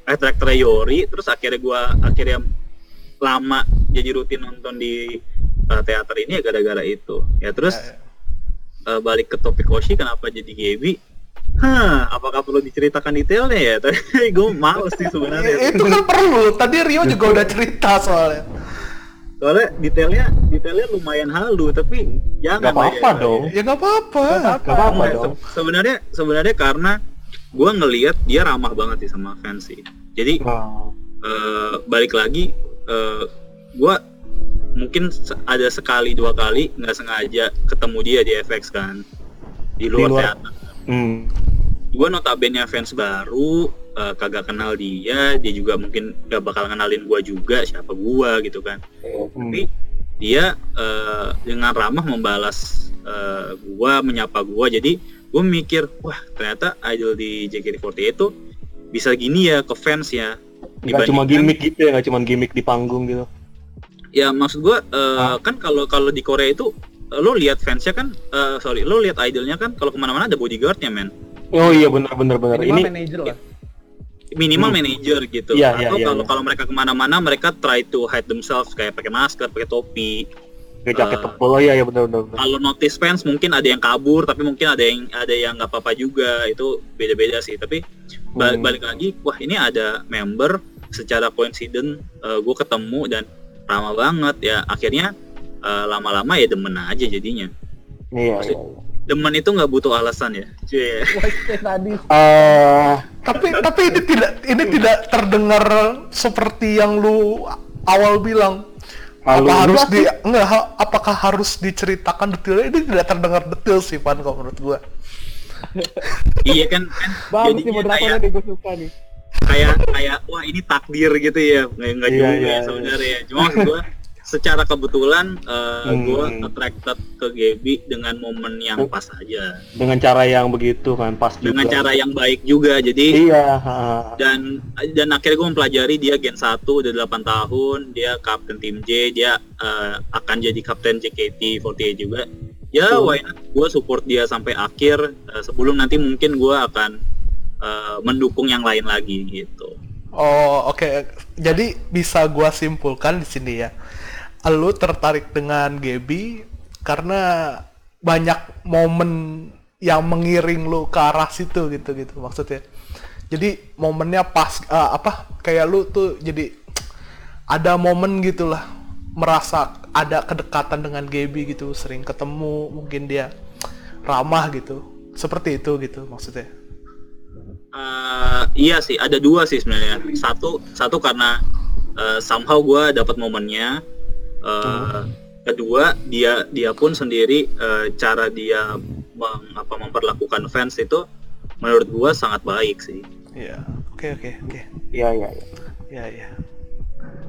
attra- eh, Yori terus akhirnya gua akhirnya lama jadi rutin nonton di eh, teater ini ya gara-gara itu. Ya terus Ya, eh, balik ke topik Oshi kenapa jadi Gaby Hah, apakah perlu diceritakan detailnya ya? Tapi gue males sih ya. sebenarnya. itu kan perlu. Tadi Rio juga udah cerita soalnya. Soalnya detailnya detailnya lumayan halu, tapi jangan Gak apa-apa ya. dong. Ya nggak apa-apa. Gak apa-apa dong. se- sebenarnya sebenarnya karena gue ngelihat dia ramah banget sih sama fans sih. Jadi Wow. eh, balik lagi eh, gua mungkin ada sekali dua kali nggak sengaja ketemu dia di FX kan di luar, luar. teater Hmm. gue notabene fans baru eh, kagak kenal dia dia juga mungkin gak bakal kenalin gua juga siapa gua gitu kan Hmm. tapi dia eh, dengan ramah membalas eh, gua menyapa gua jadi gue mikir wah ternyata idol di JKT48 itu bisa gini ya ke fans ya Gak cuma gimmick gitu ya, gak cuma gimmick di panggung gitu. ya maksud gua eh, Ah. kan kalau kalau di Korea itu lo lihat fansnya kan eh, sorry lo lihat idolnya kan kalau ke mana-mana ada bodyguardnya men Oh iya benar benar benar. Minimal Ini manajer lah. minimal Hmm. manager gitu Iya, atau iya, iya, kalau iya. kalau mereka ke mana-mana mereka try to hide themselves kayak pakai masker pakai topi kayak jaket Eh, tebal iya iya benar benar. kalau notice fans mungkin ada yang kabur tapi mungkin ada yang ada yang nggak apa-apa juga itu beda-beda sih tapi balik, Hmm. balik lagi wah ini ada member secara coincident gue ketemu dan ramah banget ya akhirnya eh, lama-lama ya demen aja jadinya Iya. Maksud- iya, iya. demen itu nggak butuh alasan ya. Eh, tapi tapi ini tidak ini tidak terdengar seperti yang lu awal bilang. Halu apa harus di enggak ha- apakah harus diceritakan detailnya ini tidak terdengar detail sih Pan kalau menurut gua. iya kan kan jadinya moderatornya kayak nih, gue suka nih. kayak kayak wah ini takdir gitu ya nggak nggak Iya, juga iya, ya iya. sebenarnya cuma maksud gua secara kebetulan eh, Hmm. gua attracted ke Gaby dengan momen yang pas aja dengan cara yang begitu kan pas dengan juga. cara yang baik juga jadi Iya. dan dan akhirnya gue mempelajari dia Gen 1 udah 8 tahun dia kapten tim J dia eh, akan jadi kapten JKT48 juga ya Hmm. why not gue support dia sampai akhir eh, sebelum nanti mungkin gue akan eh, mendukung yang lain lagi gitu Oh, oke. Jadi bisa gua simpulkan di sini ya. Lu tertarik dengan Gaby karena banyak momen yang mengiring lu ke arah situ gitu gitu maksudnya. Jadi momennya pas eh, apa kayak lu tuh jadi ada momen gitulah merasa ada kedekatan dengan Gaby gitu, sering ketemu, mungkin dia ramah gitu. Seperti itu gitu maksudnya. Eh, iya sih ada dua sih sebenarnya satu satu karena eh, somehow gue dapat momennya Eh, kedua dia dia pun sendiri eh, cara dia meng- apa memperlakukan fans itu menurut gua sangat baik sih Iya. Oke oke oke. Iya iya. iya. Ya ya.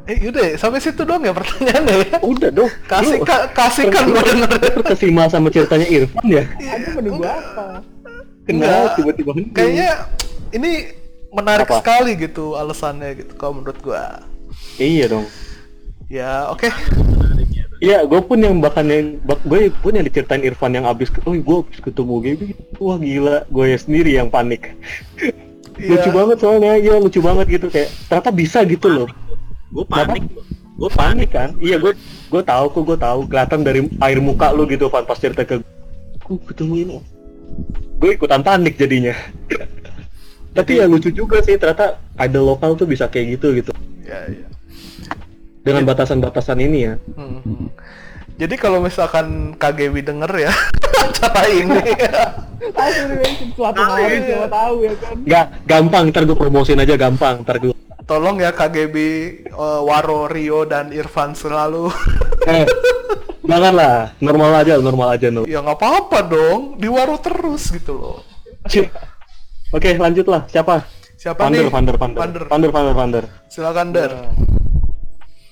Eh yaudah sampai situ doang ya pertanyaannya ya. Udah dong. Kasih ka, kasihkan gue denger. terkesima sama ceritanya Irfan ya? Aku menunggu apa? Kenal Enggak. tiba-tiba. Kayaknya ini menarik Apa? sekali gitu alasannya gitu kalau menurut gua. Iya dong. Ya oke. tuh. Iya, gue pun yang bahkan yang gue pun yang diceritain Irfan yang abis, oh gue abis ketemu Gaby, wah gila, gue ya sendiri yang panik. lucu Iya. banget soalnya, iya lucu banget gitu kayak ternyata bisa gitu loh. gue panik gue panik Panik kan? Iya gue gue tahu kok gue tahu kelihatan dari air muka lu gitu Van pas cerita ke gue ketemu ini. Gue ikutan panik jadinya. Tapi ya lucu juga sih ternyata idol lokal tuh bisa kayak gitu gitu. Ya ya. Dengan batasan-batasan ini ya. Hmm. Jadi kalau misalkan KGW denger ya acara ini mention suatu hari ya. siapa tahu ya kan. Nggak, gampang, ntar gue promosin aja gampang, ntar gue. Tolong ya KGB eh, Waro, Rio dan Irfan selalu. Eh, jangan lah, normal aja, normal aja. No. ya nggak apa-apa dong, di Waro terus gitu loh. Oke, lanjut lah. Siapa? Siapa Vander, nih? Vander, Vander, Vander. Vander, Vander, Vander. Silakan Der. Nah,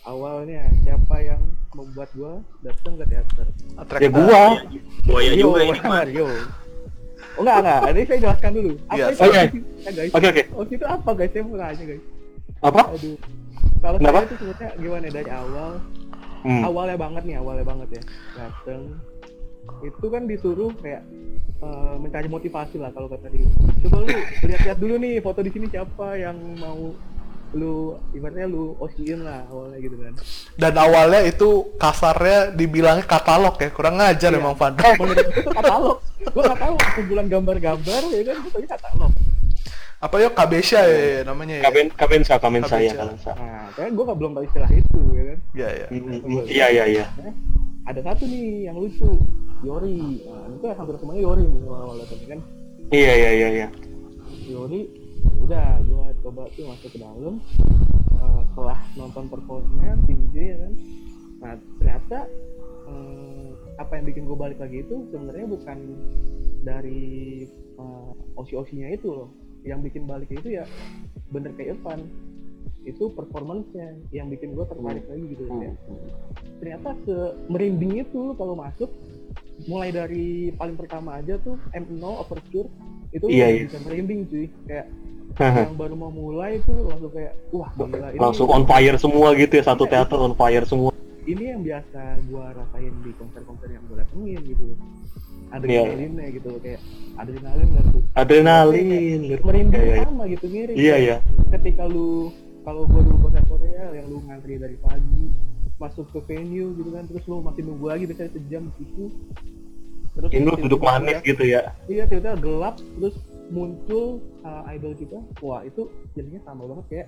awalnya siapa yang membuat gua datang ke teater? Attract- Ya gua. buaya Rio, juga ini mah Rio. Oh enggak enggak, ini saya jelaskan dulu. Apa Iya, itu oke. Guys? Oke, oke. OSIS itu apa guys? Saya mau nanya guys. Apa? Aduh. Kalau Kenapa? saya itu sebutnya gimana dari awal, Hmm. awalnya banget nih, awalnya banget ya. Dateng. Itu kan disuruh kayak eh, mencari motivasi lah kalau kata dia. Coba lu lihat-lihat dulu nih foto di sini siapa yang mau lu ibaratnya lu osiin lah awalnya gitu kan. Dan awalnya itu kasarnya dibilangnya katalog ya, kurang ngajar Iya. emang gua itu katalog. Gua nggak tahu kumpulan gambar-gambar ya kan, itu tadi katalog. Apa yuk Kabesha ya, namanya ya? Kaben, Kabensa, Kabensa ya, Kabensa. Nah, kan gua nggak belum tahu istilah itu ya kan. Iya, iya. Hmm, hmm, Iya, iya, iya. Ada satu nih yang lucu, Yori. Nah, itu hampir semuanya Yori nih awal-awal datang kan. Iya, iya, iya, iya. Yori udah gua coba tuh masuk ke dalam. Eh, setelah nonton performnya tim J ya kan. Nah ternyata eh, apa yang bikin gue balik lagi itu sebenarnya bukan dari eh, osi-osinya itu loh. Yang bikin balik itu ya bener kayak Irfan. Itu performance-nya yang bikin gue tertarik lagi gitu ya. ternyata se merinding itu kalau masuk mulai dari paling pertama aja tuh M0 Overture itu Iya, iya. bisa merinding cuy kayak yang baru mau mulai itu langsung kayak wah gila ini Langsung on fire semua gitu ya, satu teater on fire semua. ini yang biasa gua rasain di konser-konser yang gua datengin gitu adrenalinnya gitu kayak adrenalin dan tuh Adrenalin. merinding Iya, iya. sama gitu mirip Iya, iya. ketika lu kalau gua dulu konser Korea yang lu ngantri dari pagi masuk ke venue gitu kan terus lu masih nunggu lagi biasanya sejam gitu terus Ini duduk manis gitu ya. iya tiba-tiba gelap terus muncul uh, idol kita. Wah itu jadinya sama banget kayak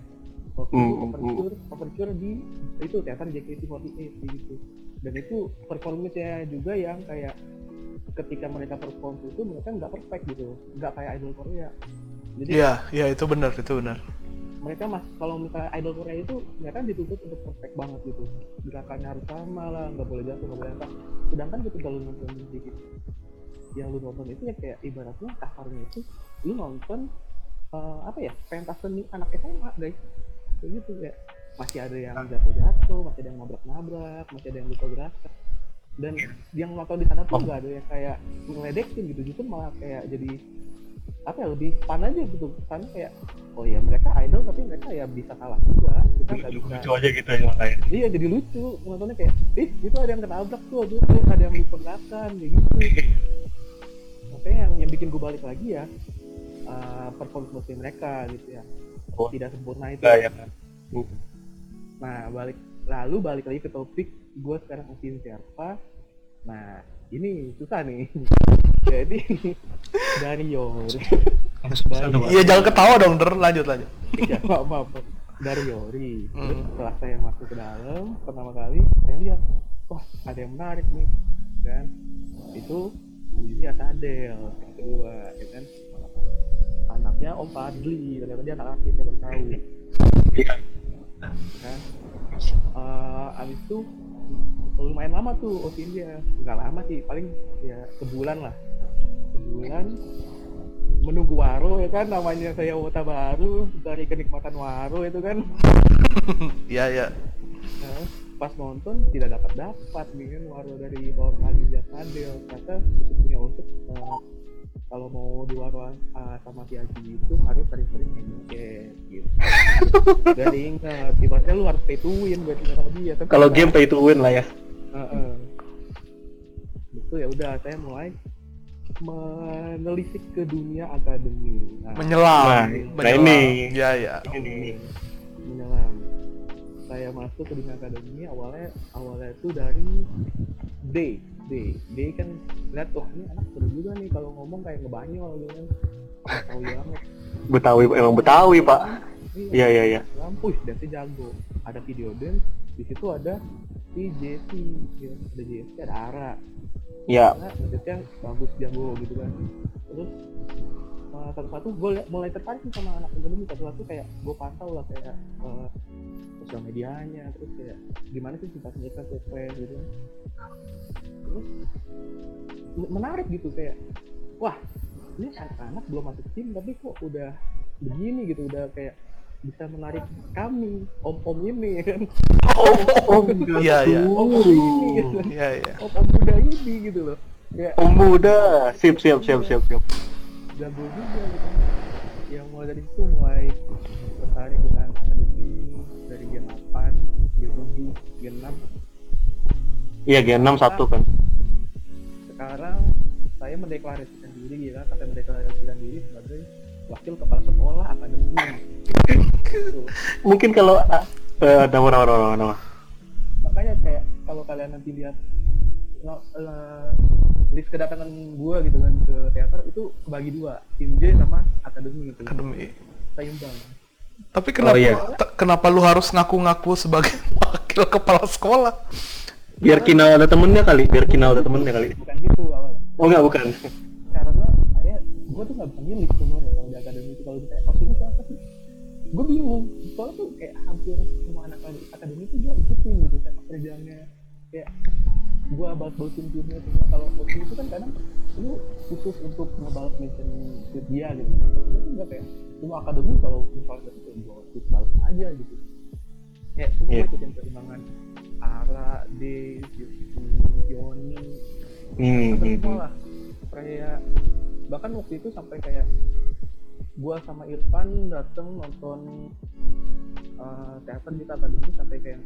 waktu Hmm, itu overture overture di itu teater JKT48 gitu. Dan itu performance-nya juga yang kayak ketika mereka perform itu mereka nggak perfect gitu. Nggak kayak idol Korea. Jadi Iya, iya itu benar, itu benar. Mereka mas kalau misalnya idol Korea itu mereka dituntut untuk perfect banget gitu. Gerakannya harus sama lah nggak boleh jatuh nggak boleh apa sedangkan ketika lu nonton musik yang lu nonton itu ya kayak ibaratnya kasarnya itu lu nonton eh, apa ya pentas seni anak SMA guys. Kayak gitu ya masih ada yang jatuh-jatuh masih ada yang nabrak-nabrak masih ada yang lupa gerakan dan yang nonton di sana tuh nggak ada yang kayak ngeledekin gitu justru malah kayak jadi apa ya lebih fun aja gitu. Karena kayak oh ya mereka idol tapi mereka ya bisa kalah juga. Kita nggak bisa. Lucu aja gitu ya makanya. iya jadi lucu. Nontonnya kayak ih itu ada yang kenabrak tuh aduh tuh ada yang lupa gerakan kayak gitu. Makanya yang, yang bikin gue balik lagi ya uh, performance mereka gitu ya. Oh. tidak sempurna itu. Nah, ya. Kan. nah balik lalu balik lagi ke topik gue sekarang usin siapa? Nah ini susah nih jadi dari Yori Iya jangan ketawa dong, Der. Lanjut, lanjut. ya, maaf, maaf. dari Yori terus Hmm. setelah saya masuk ke dalam pertama kali saya lihat wah ada yang menarik nih kan itu ini Adele yang kedua ya kan anaknya Om Fadli ternyata dia anak artis yang baru tahu Iya. kan Eh, abis itu lumayan lama tuh OSIN dia. Nggak lama sih paling ya sebulan lah. Sebulan. Menunggu waro ya kan namanya saya wota baru dari kenikmatan waro itu kan. Iya, iya. Nah, pas nonton tidak dapat dapat nih kan waro dari Power Adel ternyata usut punya usut eh, kalau mau di waro eh, sama si Aji itu harus sering-sering engage gitu gak diingat ibaratnya lu harus pay to win buat sama dia Tapi Kalau game pay to win lah ya. Heeh. itu ya udah saya mulai menelisik ke dunia akademi nah, Menyelam. Nah, menyelam. nah ini. Iya, iya. Ini. menyelam saya masuk ke dunia akademi awalnya awalnya itu dari D D D kan lihat tuh ini anak seru juga nih kalau ngomong kayak ngebanyol gitu kan. Tahu banget Betawi emang Betawi, Pak. Iya, iya, iya. lampu dance jago. Ada video dance di situ ada si Jesse ya. ada Jesse ada Ara. Ya, karena dance bagus jago gitu kan. Terus uh, satu-satu gue mulai tertarik sama anak akademi satu-satu kayak gue pantau lah kayak uh, sosial medianya terus kayak gimana sih sifat mereka sesuai gitu terus menarik gitu kayak wah ini anak-anak belum masuk tim tapi kok udah begini gitu udah kayak bisa menarik kami om-om ini ya kan Oh, Iya, iya. om-om ini gitu Iya, iya. om-om muda ini gitu loh kayak Om muda, siap siap siap siap siap. jago juga gitu yang mulai dari situ mulai tertarik dengan Iya, Gen 6 satu kan. sekarang saya mendeklarasikan diri ya kan saya mendeklarasikan diri sebagai wakil kepala sekolah akademi. Mungkin kalau nama nama nama. makanya kayak kalau kalian nanti lihat no- eh, list kedatangan gua gitu kan ke teater itu kebagi dua tim J sama akademi gitu Akademi. seimbang Tapi kenapa iya. te- kenapa lu harus ngaku-ngaku sebagai wakil kepala sekolah? Biar Kinal ada temennya kali, biar Kinal ada temennya kali. bukan gitu awal. Oh enggak, bukan. karena saya gue tuh nggak bisa milih sebenarnya kalau di akademi itu. Kalau ditanya opsi itu apa sih? Gue bingung. Soalnya tuh kayak hampir semua anak akademi- akademi itu dia ikutin gitu sepak kerjanya kayak gue balas-balasin timnya semua. Kalau opsi itu kan kadang lu khusus untuk ngebalas tweet dia gitu. Gue tuh nggak kayak semua akademi kalau misalnya itu gue balas aja gitu kayak semua Iya. ikutin perkembangan Ara, Dave, Yoni, Hmm, sampai hmm, semua hmm. lah kayak bahkan waktu itu sampai kayak gua sama Irfan dateng nonton uh, teater di akademi sampai kayak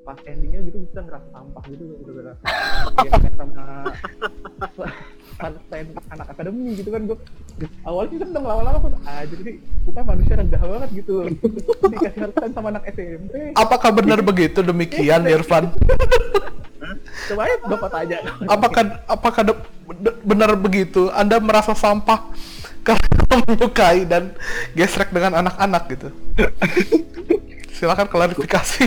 pas endingnya gitu kita ngerasa sampah gitu gara-gara dia sama anak anak akademi gitu kan. Gua awalnya kita seneng lama-lama kok ah jadi kita manusia rendah banget gitu. Dikasih hartain sama anak SMP Apakah benar begitu? Demikian Irfan? coba aja bapak tanya. Apakah apakah benar begitu? Anda merasa sampah karena menyukai dan gesrek dengan anak-anak gitu? Silakan klarifikasi.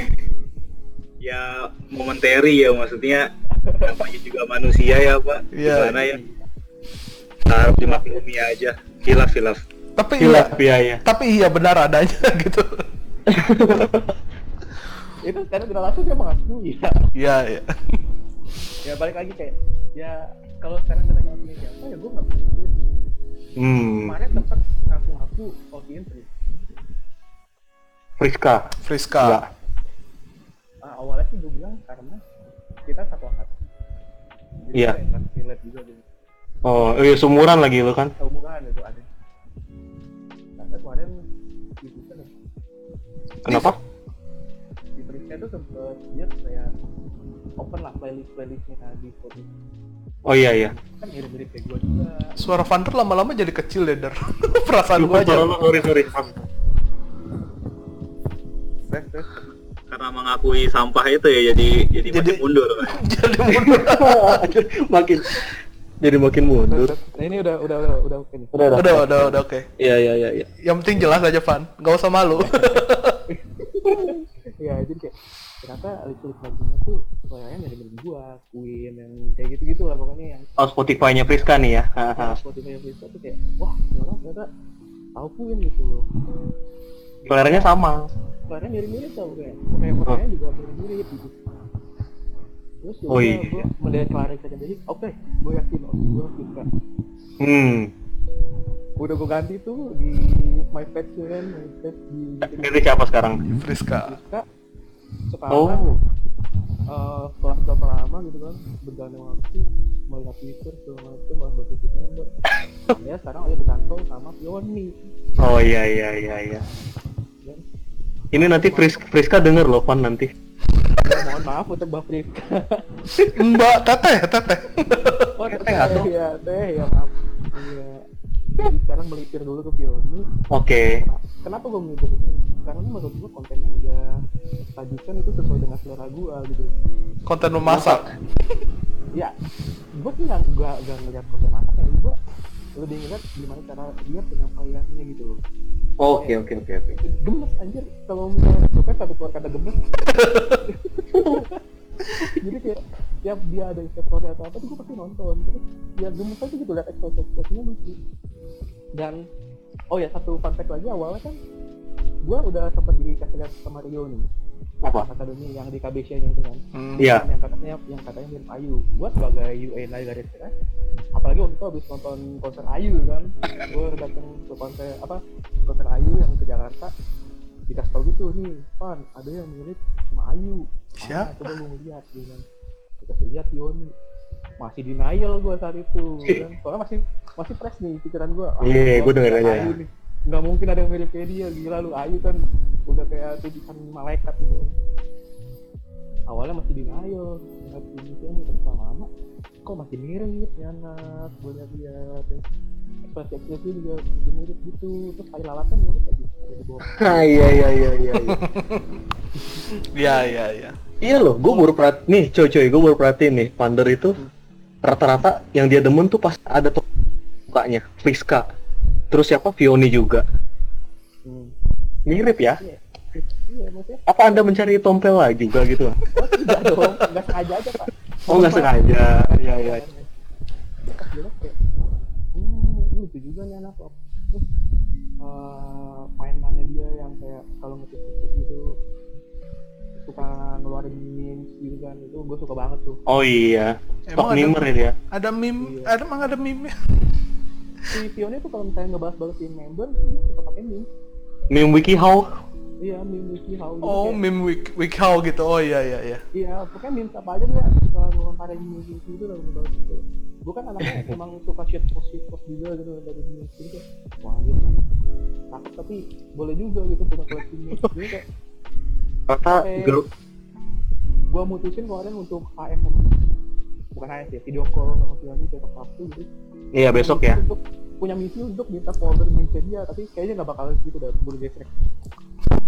ya momentary ya maksudnya namanya juga manusia ya pak Iya. gimana ya harap dimaklumi aja hilaf hilaf Tapi Hilaf iya, biaya. tapi iya benar adanya gitu. itu karena tidak langsung dia mengakui ya Iya, iya. ya balik lagi kayak ya kalau sekarang ditanya opini siapa ya gue nggak bisa Hmm. kemarin tempat ngaku-ngaku sih Friska. Friska. Enggak. Ah, awalnya sih gue bilang karena kita satu angkatan Jadi Iya. relate juga gitu Oh, iya sumuran lagi lu kan. seumuran itu ada tapi kemarin di Twitter Kenapa? di Twitter itu sempet dia kayak open lah playlist playlistnya di Spotify Oh iya iya. kan mirip-mirip kayak gue juga Suara Vander lama-lama jadi kecil deh, Der. Perasaan gua aja. Sorry sorry. tes karena mengakui sampah itu ya jadi jadi, Jadi- makin mundur jadi mundur. makin jadi makin mundur. nah ini udah udah udah udah oke Udah udah. Udah, udah, udah, oke. Iya iya iya iya. Yang penting jelas aja, Van. Gak usah malu. ya jadi kayak ternyata list-list lagunya tuh kayaknya dari dari gua Queen yang kayak gitu gitu lah pokoknya yang Oh Spotify-nya Friska nih ya. Haha. Spotify yang tuh kayak wah ternyata ternyata tahu Queen gitu loh Seleranya sama. suaranya mirip-mirip tau kayak kayak juga mirip-mirip gitu terus Oh, udah, iya. gua mendeklarasikan jadi oke gue yakin oh, gue suka Hmm. udah gue ganti tuh di my page tuh kan my page di Itu siapa sekarang? Friska. Friska sekarang Oh. eh, setelah berapa lama gitu kan berjalan waktu melihat Twitter segala macam malah berpikir member ya sekarang udah dikantong sama Pioni Oh iya iya iya iya. dan Ini nanti Fris Friska denger loh Van nanti. ya, mohon maaf untuk Mbak Friska Mbak Teteh, Teteh. oh Teh, teh atau? ya teh ya maaf iya jadi sekarang melipir dulu ke Pioni Oke. kenapa gue melipir ke karena menurut gue konten yang dia sajikan itu sesuai dengan selera gue gitu. Konten memasak. ya gue sih nggak nggak nggak ngeliat konten masaknya gue lebih ngeliat gimana cara dia penyampaiannya gitu loh. Oke oke oke oke. gemes anjir. Kalau misalnya suka satu keluar kata gemes jadi kayak setiap dia ada story atau apa tuh gue pasti nonton. Terus ya gemes aja gitu liat ekspresi ekspresinya lucu. Dan oh ya satu fun fact lagi awalnya kan gue udah sempat dikasih lihat sama Rio nih. Apa? akademi yang di KBC nya itu kan. Hmm. Iya. yang katanya yang katanya mirip Ayu. Gue sebagai UNI garis keras apalagi waktu itu habis nonton konser Ayu kan. Gue datang ke konser apa konser Ayu yang ke Jakarta. Dikasih tau gitu nih Pan ada yang mirip sama Ayu Siapa? coba lu lihat gitu kita lihat Yoni. Masih denial gue saat itu kan. Soalnya masih masih fresh nih pikiran gue Iya, gua denger aja. nggak mungkin ada yang mirip kayak dia. Gila lu Ayu kan udah kayak tulisan malaikat gitu awalnya masih denial. Ngeliat ini kan lama-lama. Kok masih mirip ya anak? Gue lihat-lihat ekspresi ekspresi juga mirip gitu. Terus kayak lalatan mirip Ah, iya iya iya iya. iya. Iya iya iya. Iya loh, gue baru perhatiin nih, coy coy, gue baru perhatiin nih, Pander itu rata-rata yang dia demen tuh pas ada tuh mukanya, Friska. Terus siapa? Vioni juga. hmm. Mirip ya? iya iya maksudnya Apa anda mencari tompel lah juga gitu? oh tidak dong nggak sengaja aja pak Oh nggak sengaja, iya iya. hmm lucu juga nih anak kok terus eh, mainannya dia yang kayak kalau ngetik gitu suka ngeluarin memes gitu kan itu gue suka banget tuh Oh iya, stok ada- mimer ya dia. Ada meme, Iya. ada emang ada meme si Pionnya tuh kalau misalnya ngebahas-bahasin member dia suka pakai meme Meme WikiHow. iya meme wiki how gitu Oh, kayak- meme week week how gitu. Oh iya iya iya. iya pokoknya meme apa aja dia suka ngelontarin meme gitu lah ngebahas gitu gue kan anaknya emang suka shit post shit post juga gitu dari meme gitu wah gitu takut tapi boleh juga gitu punya koleksi jadi kayak Kata grup gua mutusin kemarin untuk HM bukan HM ya video call sama Fiani besok Sabtu gitu Iya besok ya. untuk punya misi untuk minta folder meme dia tapi kayaknya nggak bakal gitu udah keburu gesrek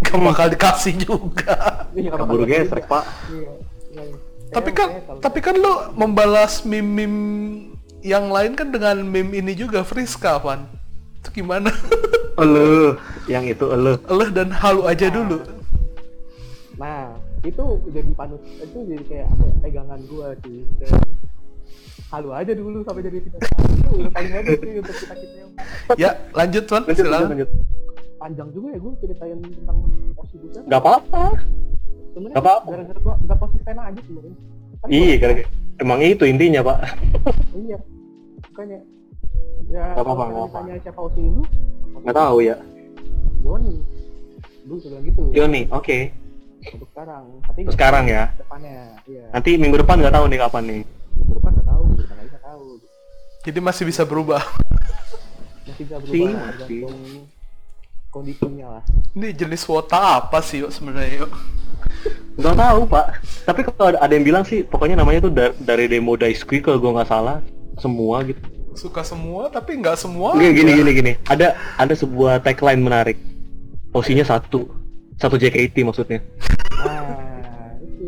Gak bakal dikasih juga. Iya, Keburu gesrek pak. iya, iya. Tapi Kayaknya- kan kayaknya kalau- tapi kan lu membalas meme-meme yang lain kan dengan meme ini juga Friska, Van. Itu gimana? Elu, yang itu elu. Eleh dan halu aja dulu. nah itu jadi panut itu jadi kayak apa ya, pegangan gua sih Kayak, halu aja dulu sampai jadi kita itu udah paling bagus sih untuk kita kita yang Ya, lanjut, Van. Lanjut, lanjut, lanjut. panjang juga ya gue ceritain tentang Osi Busan Gak apa-apa. Nggak apa-apa. gara-gara gua nggak konsisten aja sebenarnya Kan Iya, gua- gara emang itu intinya pak. iya makanya ya Nggak apa-apa, kalau nggak apa. ditanya siapa Osi lu Nggak tahu ya. Joni lu bilang gitu Yoni, oke. untuk sekarang tapi Untuk sekarang ya. depannya iya Nanti minggu depan nggak tahu nih kapan nih. minggu depan nggak tahu minggu depan lagi nggak tahu Jadi masih bisa berubah. masih bisa Masih, berubah masih. tergantung kondisinya lah Ini jenis wota apa sih yuk sebenarnya yuk? Nggak tahu pak. Tapi kalau ada, ada yang bilang sih, pokoknya namanya tuh dari, dari demo Daisuke kalau gue nggak salah semua gitu. Suka semua tapi nggak semua. Gini, gini gini gini. Ada ada sebuah tagline menarik. Osinya satu, satu JKT maksudnya. nah itu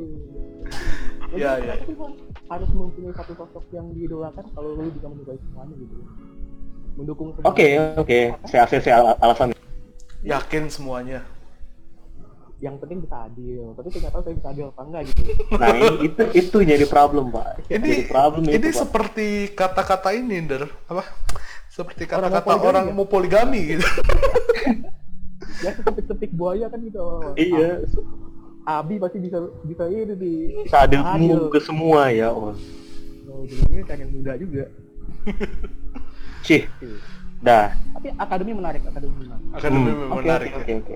Iya, Jadi, iya. tapi kan harus mempunyai satu sosok yang diidolakan kalau lu bisa menyukai semuanya gitu mendukung semua Oke oke, saya ACC al- alasan. Yakin semuanya. Yang penting bisa adil tapi tahu saya bisa adil apa enggak gitu Nah ini itu itu jadi problem pak. Ini jadi problem ini itu seperti kata-kata ini, Der. Apa? Seperti Orang mau kata-kata poligami orang ya? mau poligami gitu. ya sepik-sepik buaya kan gitu Iya, Ah, Abi pasti bisa bisa ini di bisa adil semua ke semua ya. Oh. oh, jadinya kan yang muda juga Cih, dah. tapi akademi menarik akademi menarik Akademi Hmm, Oke menarik. oke oke. oke.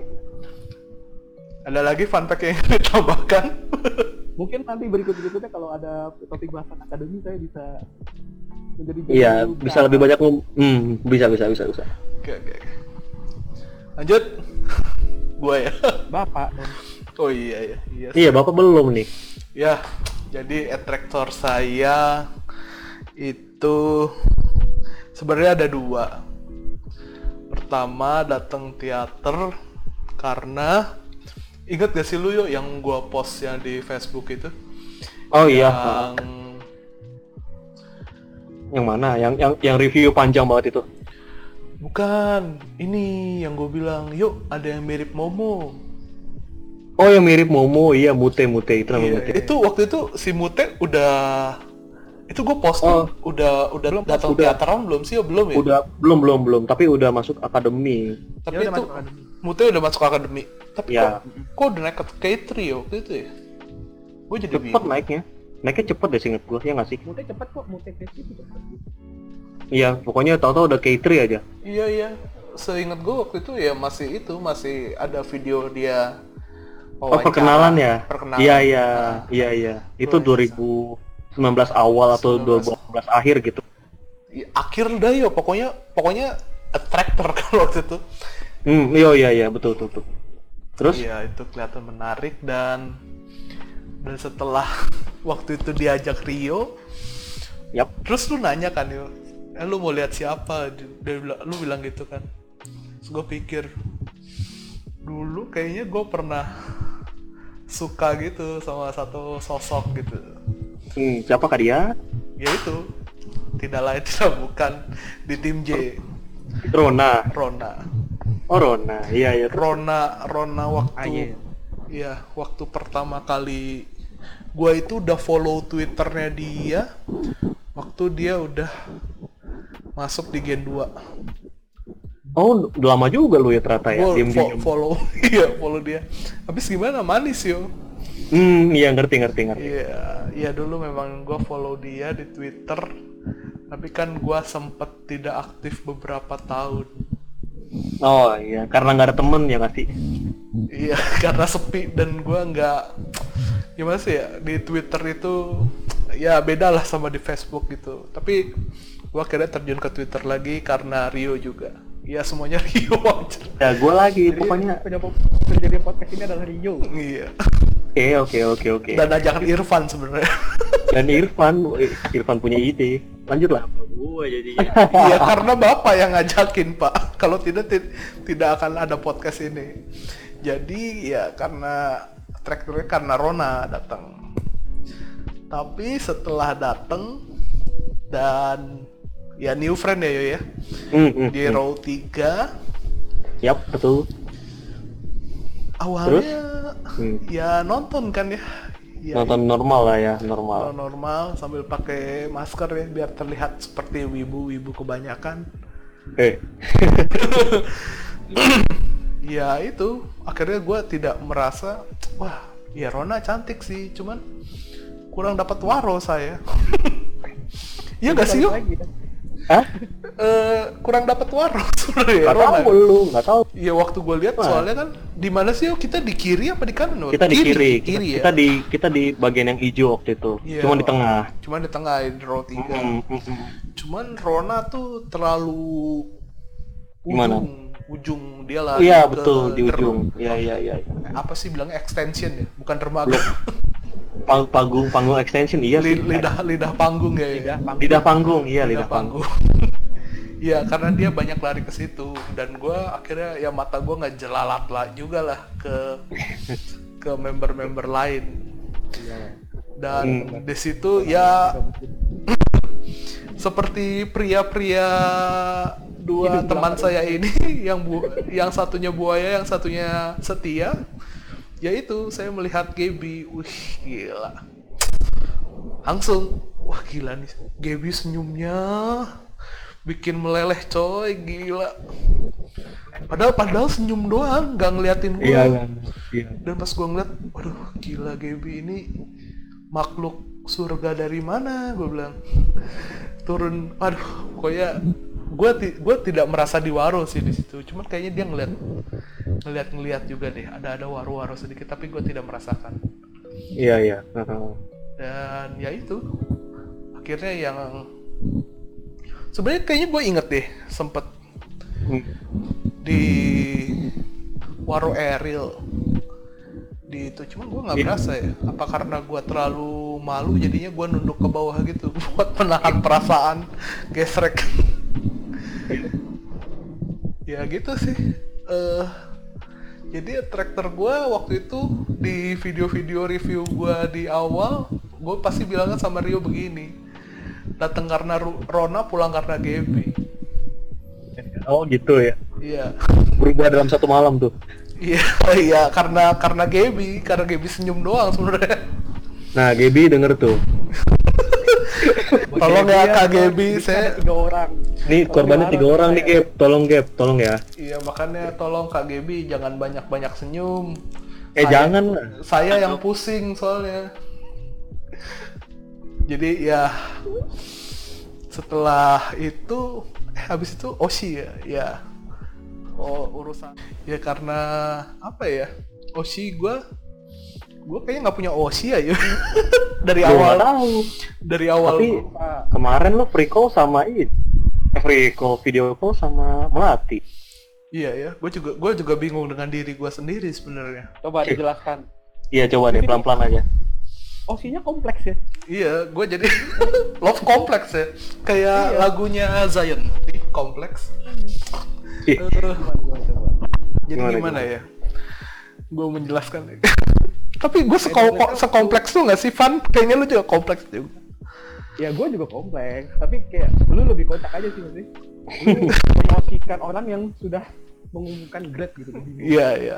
Ada lagi fun fact yang ditambahkan? mungkin nanti berikut berikutnya kalau ada topik bahasan akademi saya bisa menjadi Iya, bisa lebih banyak hmm, bisa bisa bisa bisa. Oke oke oke. Lanjut. Gua ya. bapak dong. Oh iya iya. Iya. Iya, Bapak belum nih. Ya, jadi atraktor saya itu sebenarnya ada dua. Pertama datang teater karena ingat gak sih lu yuk yang gua post yang di Facebook itu? Oh iya. Yang Yang mana? Yang yang yang review panjang banget itu. bukan ini yang gue bilang yuk ada yang mirip Momo. Oh yang mirip Momo, iya Mute Mute itu namanya Iya, Mute. itu waktu itu si Mute udah itu gue posting Oh. udah udah datang udah. teateran belum sih? Oh, belum ya? Udah belum belum belum, tapi udah masuk akademi. Tapi udah itu masuk akademi. Mute udah masuk akademi. Tapi Ya. kok, kok udah naik ke K3 ya waktu itu ya? Gue jadi Cepet bingung. naiknya. Naiknya cepet deh seinget gue, ya nggak sih? Mute cepet kok, mute tes itu cepet. Iya, pokoknya tahu-tahu udah K3 aja. Iya iya. Seingat gue waktu itu ya masih itu masih ada video dia Oh perkenalan ya? Perkenalan. Iya iya Nah, iya iya. Itu Luar 2019 awal atau 19. 2018 akhir gitu. ya, akhir dah ya pokoknya pokoknya attractor kan waktu itu. Hmm, iya iya iya betul betul. betul. Terus? Iya itu kelihatan menarik dan dan setelah waktu itu diajak Rio, Yap. terus lu nanya kan yo, eh, lu mau lihat siapa? Dia bilang, lu bilang gitu kan. Terus gue pikir dulu kayaknya gue pernah suka gitu sama satu sosok gitu. Hmm, siapakah dia? Ya itu tidak lain tidak bukan di tim J Rona. Rona. Oh Rona. Iya iya. terus? Rona Rona Ah, waktu iya. ya waktu pertama kali gua itu udah follow twitternya dia waktu dia udah masuk di Gen 2 Oh, udah lama juga lu ya ternyata ya. gua Diem fo- diem. follow iya follow dia habis gimana manis yo Hmm, iya ngerti ngerti ngerti. iya iya dulu memang gua follow dia di Twitter tapi kan gua sempet tidak aktif beberapa tahun Oh iya, karena nggak ada temen ya nggak sih? Iya, karena sepi dan gua nggak gimana sih ya di Twitter itu ya beda lah sama di Facebook gitu. Tapi gua akhirnya terjun ke Twitter lagi karena Rio juga. Iya semuanya Rio. Ya gue lagi Jadi pokoknya. penyebab terjadi podcast ini adalah Rio. Iya. Oke oke oke oke. Dan ajakan Irfan sebenarnya. Dan Irfan, Irfan punya ide. Lanjutlah. gua jadinya Iya karena bapak yang ngajakin pak. Kalau tidak ti- tidak akan ada podcast ini. Jadi ya karena traktornya karena Rona datang. Tapi setelah datang dan ya new friend ya Yo ya Hmm, hmm, di hmm. row 3 Yap betul. awalnya Hmm. ya nonton kan ya. Ya, Nonton normal lah ya normal. normal sambil pakai masker ya biar terlihat seperti wibu-wibu kebanyakan. Eh, ya itu akhirnya gue tidak merasa wah ya Rona cantik sih cuman kurang dapat waro saya Iya gak sih yo? Lagi? Hah? Eh, kurang dapat waro sebenarnya Gak tahu lu, gak tahu. Iya waktu gue lihat soalnya kan di mana sih kita di kiri apa di kanan? Kita di kiri, kita, kiri ya. kita di kita di bagian yang hijau waktu itu. Iya. Cuma di tengah. Cuman di tengah di row 3 Hmm, hmm. Cuman Rona tuh terlalu Gimana? ujung, ujung dia lah. Iya betul di ujung. Iya iya iya. Apa sih bilangnya extension ya? Bukan dermaga. Pang- Panggung panggung extension iya sih. Li- lidah lidah panggung ya. Lidah ya? panggung. Lidah panggung, iya lidah lidah panggung. Iya, karena dia banyak lari ke situ dan gua akhirnya ya mata gua nggak jelalat lah juga lah ke ke member-member lain. Iya. Dan Hmm. di situ ya seperti pria-pria dua Hidup teman saya ini yang bu yang satunya buaya, yang satunya setia. Yaitu saya melihat Gaby, wih gila. Langsung, wah gila nih, Gaby senyumnya bikin meleleh coy, gila. Padahal padahal senyum doang, nggak ngeliatin gue. Iya. Iya. Dan pas gue ngeliat, waduh gila Gaby ini makhluk surga dari mana? Gue bilang turun, aduh, pokoknya gue ti- gue tidak merasa diwaro sih di situ. Cuman kayaknya dia ngeliat ngeliat ngeliat juga deh, ada ada waru-waru sedikit, tapi gue tidak merasakan. Iya iya. Dan ya itu, akhirnya yang sebenarnya kayaknya gue inget deh sempet Hmm. di Waro Eril di itu cuman gue nggak Iya. berasa ya apa karena gue terlalu malu jadinya gue nunduk ke bawah gitu buat menahan perasaan gesrek ya gitu sih eh jadi traktor gue waktu itu di video-video review gue di awal gue pasti bilangnya sama Rio begini datang karena Rona pulang karena Gaby Oh gitu ya. iya Berubah dalam satu malam tuh. Iya, iya karena karena Gaby, karena Gaby senyum doang sebenarnya. Nah, Gaby denger tuh. Tolong ya Kak Gaby, Jadi saya tiga orang. Nih korbannya tiga orang nih, Gap. Tolong, Gap. Tolong ya. Iya makanya tolong Kak Gaby jangan banyak-banyak senyum. Eh, Saya- jangan lah. Saya yang pusing soalnya. Jadi ya setelah itu eh, habis itu Oshi ya, ya. Oh urusan ya karena apa ya Oshi gua gue kayaknya nggak punya Oshi ya dari awal tahu. dari awal Tapi gua- kemarin lo free call sama ini. Eh, free call video call sama Melati. iya ya gue juga gue juga bingung dengan diri gue sendiri sebenarnya Coba dijelaskan. Iya, coba deh pelan-pelan aja. Osinya kompleks ya. Iya, gue jadi love complex ya. Kayak lagunya Zion di kompleks. Eh, Gimana, gimana, coba. jadi Gimana, gimana, gimana? ya? Gue menjelaskan. Tapi gue seko- sekompleks tuh gak sih, Van? Kayaknya lu juga kompleks juga. Ya gue juga kompleks, tapi kayak lu lebih kocak aja sih nanti. Lu orang yang sudah mengumumkan grade gitu. Iya, iya.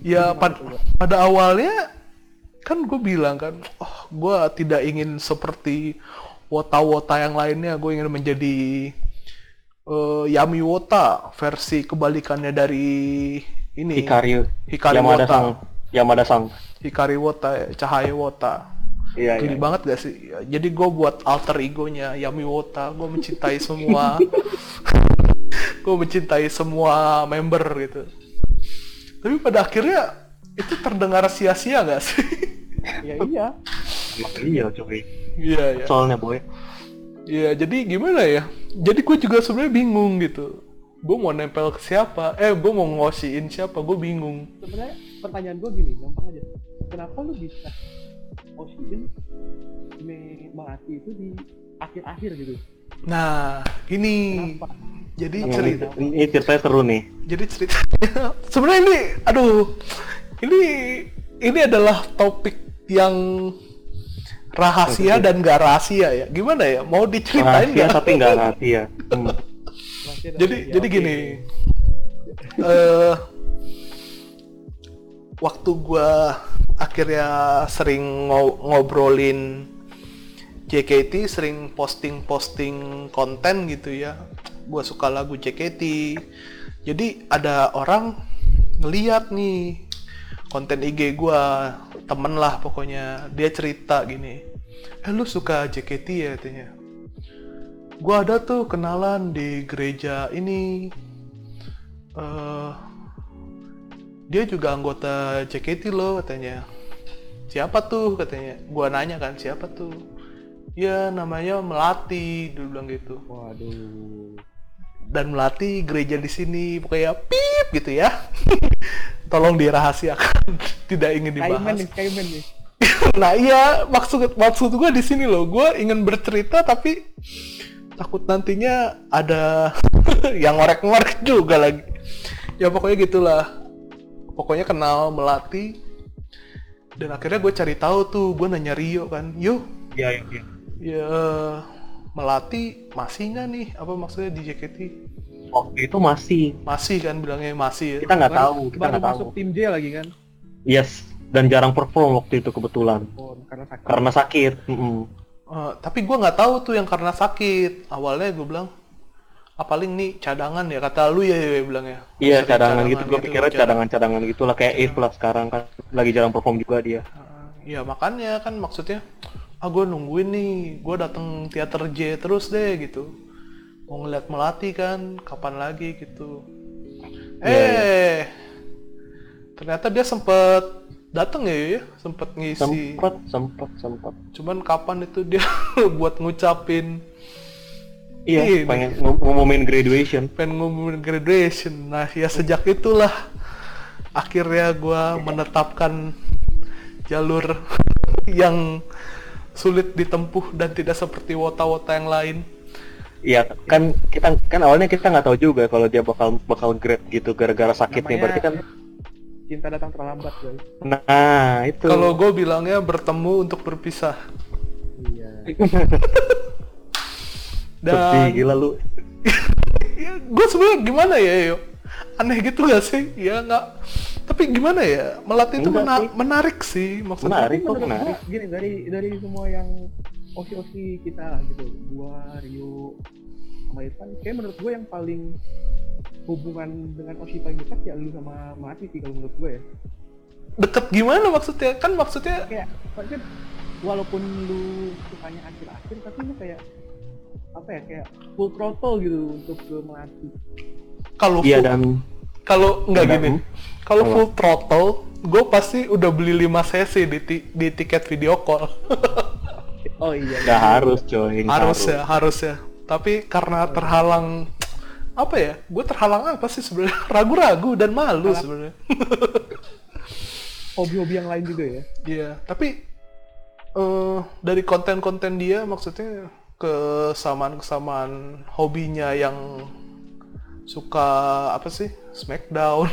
Ya, pad- pada awalnya kan gue bilang kan, oh, gue tidak ingin seperti wota-wota yang lainnya. Gue ingin menjadi eh, Yami Wota versi kebalikannya dari ini. Hikari, Hikari Yamada Wota. Sang, Yamada Sang. Hikari Wota, ya, Cahaya Wota. Iya, Gini iya. banget gak sih? Jadi gue buat alter egonya Yami Wota. Gue mencintai semua. gue mencintai semua member gitu. Tapi pada akhirnya itu terdengar sia-sia gak sih? Ya iya. Emang iya, coy. Iya ya. Soalnya boy. Iya jadi gimana ya? Jadi gue juga sebenarnya bingung gitu. Gue mau nempel ke siapa? Eh gue mau ngosiin siapa? Gue bingung. Sebenarnya pertanyaan gue gini, gampang aja. Kenapa lu bisa me mati itu di akhir-akhir gitu? Nah ini Kenapa? jadi Ini, cerita. ini ceritanya seru nih. jadi ceritanya sebenarnya ini aduh ini ini adalah topik yang rahasia dan gak rahasia ya gimana ya mau diceritain Rahasia nggak? tapi nggak rahasia. Hmm. Jadi ya, jadi gini eh waktu gua akhirnya sering ngo- ngobrolin JKT sering posting-posting konten gitu ya. Gua suka lagu JKT jadi ada orang ngeliat nih konten IG gua temen lah pokoknya. Dia cerita gini eh lu suka JKT ya? katanya. Gua ada tuh kenalan di gereja ini. Eh dia juga anggota JKT loh katanya. Siapa tuh katanya. Gua nanya kan siapa tuh? Ya namanya Melati dia bilang gitu. Waduh. dan Melati gereja di sini pokoknya pip gitu ya. Tolong dirahasiakan. Tidak ingin Kaiman dibahas nih, Kaiman nih. nah iya maksud maksud gue di sini loh. Gue ingin bercerita tapi takut nantinya ada yang ngorek-ngorek juga lagi. Ya pokoknya gitulah pokoknya kenal melati dan akhirnya gue cari tahu tuh gue nanya Rio kan yuk Iya, iya, iya. ya melati masih nggak nih apa maksudnya di JKT Waktu itu masih. masih kan bilangnya masih ya Kita nggak tahu, kita nggak tahu. masuk tim J lagi kan? Yes. Dan jarang perform waktu itu kebetulan. Oh, karena sakit. Karena sakit. Mm-mm. Eh, tapi gue nggak tahu tuh yang karena sakit awalnya gue bilang ah paling nih cadangan ya kata lu ya, ya bilang ya. Iya Sering cadangan gitu, gue pikirnya cadang- cadangan-cadangan gitu lah kayak If lah sekarang kan lagi jarang perform juga dia. Eh, ya makanya kan maksudnya ah gue nungguin nih gue datang teater J terus deh gitu. Mau ngeliat melati kan kapan lagi gitu. Iya, eh ternyata dia sempet datang ya ya sempet ngisi. Sempet, sempet, sempet. cuman kapan itu dia buat ngucapin Iya, Ini. pengen ngom- ngomongin graduation. pengen ngomongin graduation. Nah, ya sejak itulah akhirnya gua menetapkan jalur yang sulit ditempuh dan tidak seperti wota-wota yang lain. Iya, kan kita kan awalnya kita nggak tahu juga kalau dia bakal bakal grade gitu gara-gara sakit nih. Namanya Berarti kan, cinta datang terlambat guys. nah itu. Kalau gue bilangnya bertemu untuk berpisah. Iya. Dan gila lu. ya, gue sebenarnya gimana ya, yo? aneh gitu gak sih ya nggak tapi gimana ya melatih itu mena- sih. menarik sih maksudnya Menarik kok menarik. gua, gini dari dari semua yang osi-osi kita lah gitu gua Rio sama Irfan kayak menurut gua yang paling hubungan dengan osi paling dekat ya lu sama Mati sih kalau menurut gua ya deket gimana maksudnya kan maksudnya kayak maksudnya walaupun lu sukanya akhir-akhir tapi lu kayak apa ya kayak full throttle gitu untuk ke Melati. Kalau Iya dan kalau nggak gini. kalau Apa? full throttle gue pasti udah beli 5 sesi di, ti- di tiket video call. Oh iya nggak harus coy. nggak harus ya harus. ya. Tapi karena terhalang apa ya gue terhalang apa sih sebenarnya? Ragu-ragu dan malu sebenarnya. Hobi-hobi yang lain juga ya? Iya, tapi eh dari konten-konten dia maksudnya kesamaan-kesamaan hobinya yang suka apa sih? Smackdown,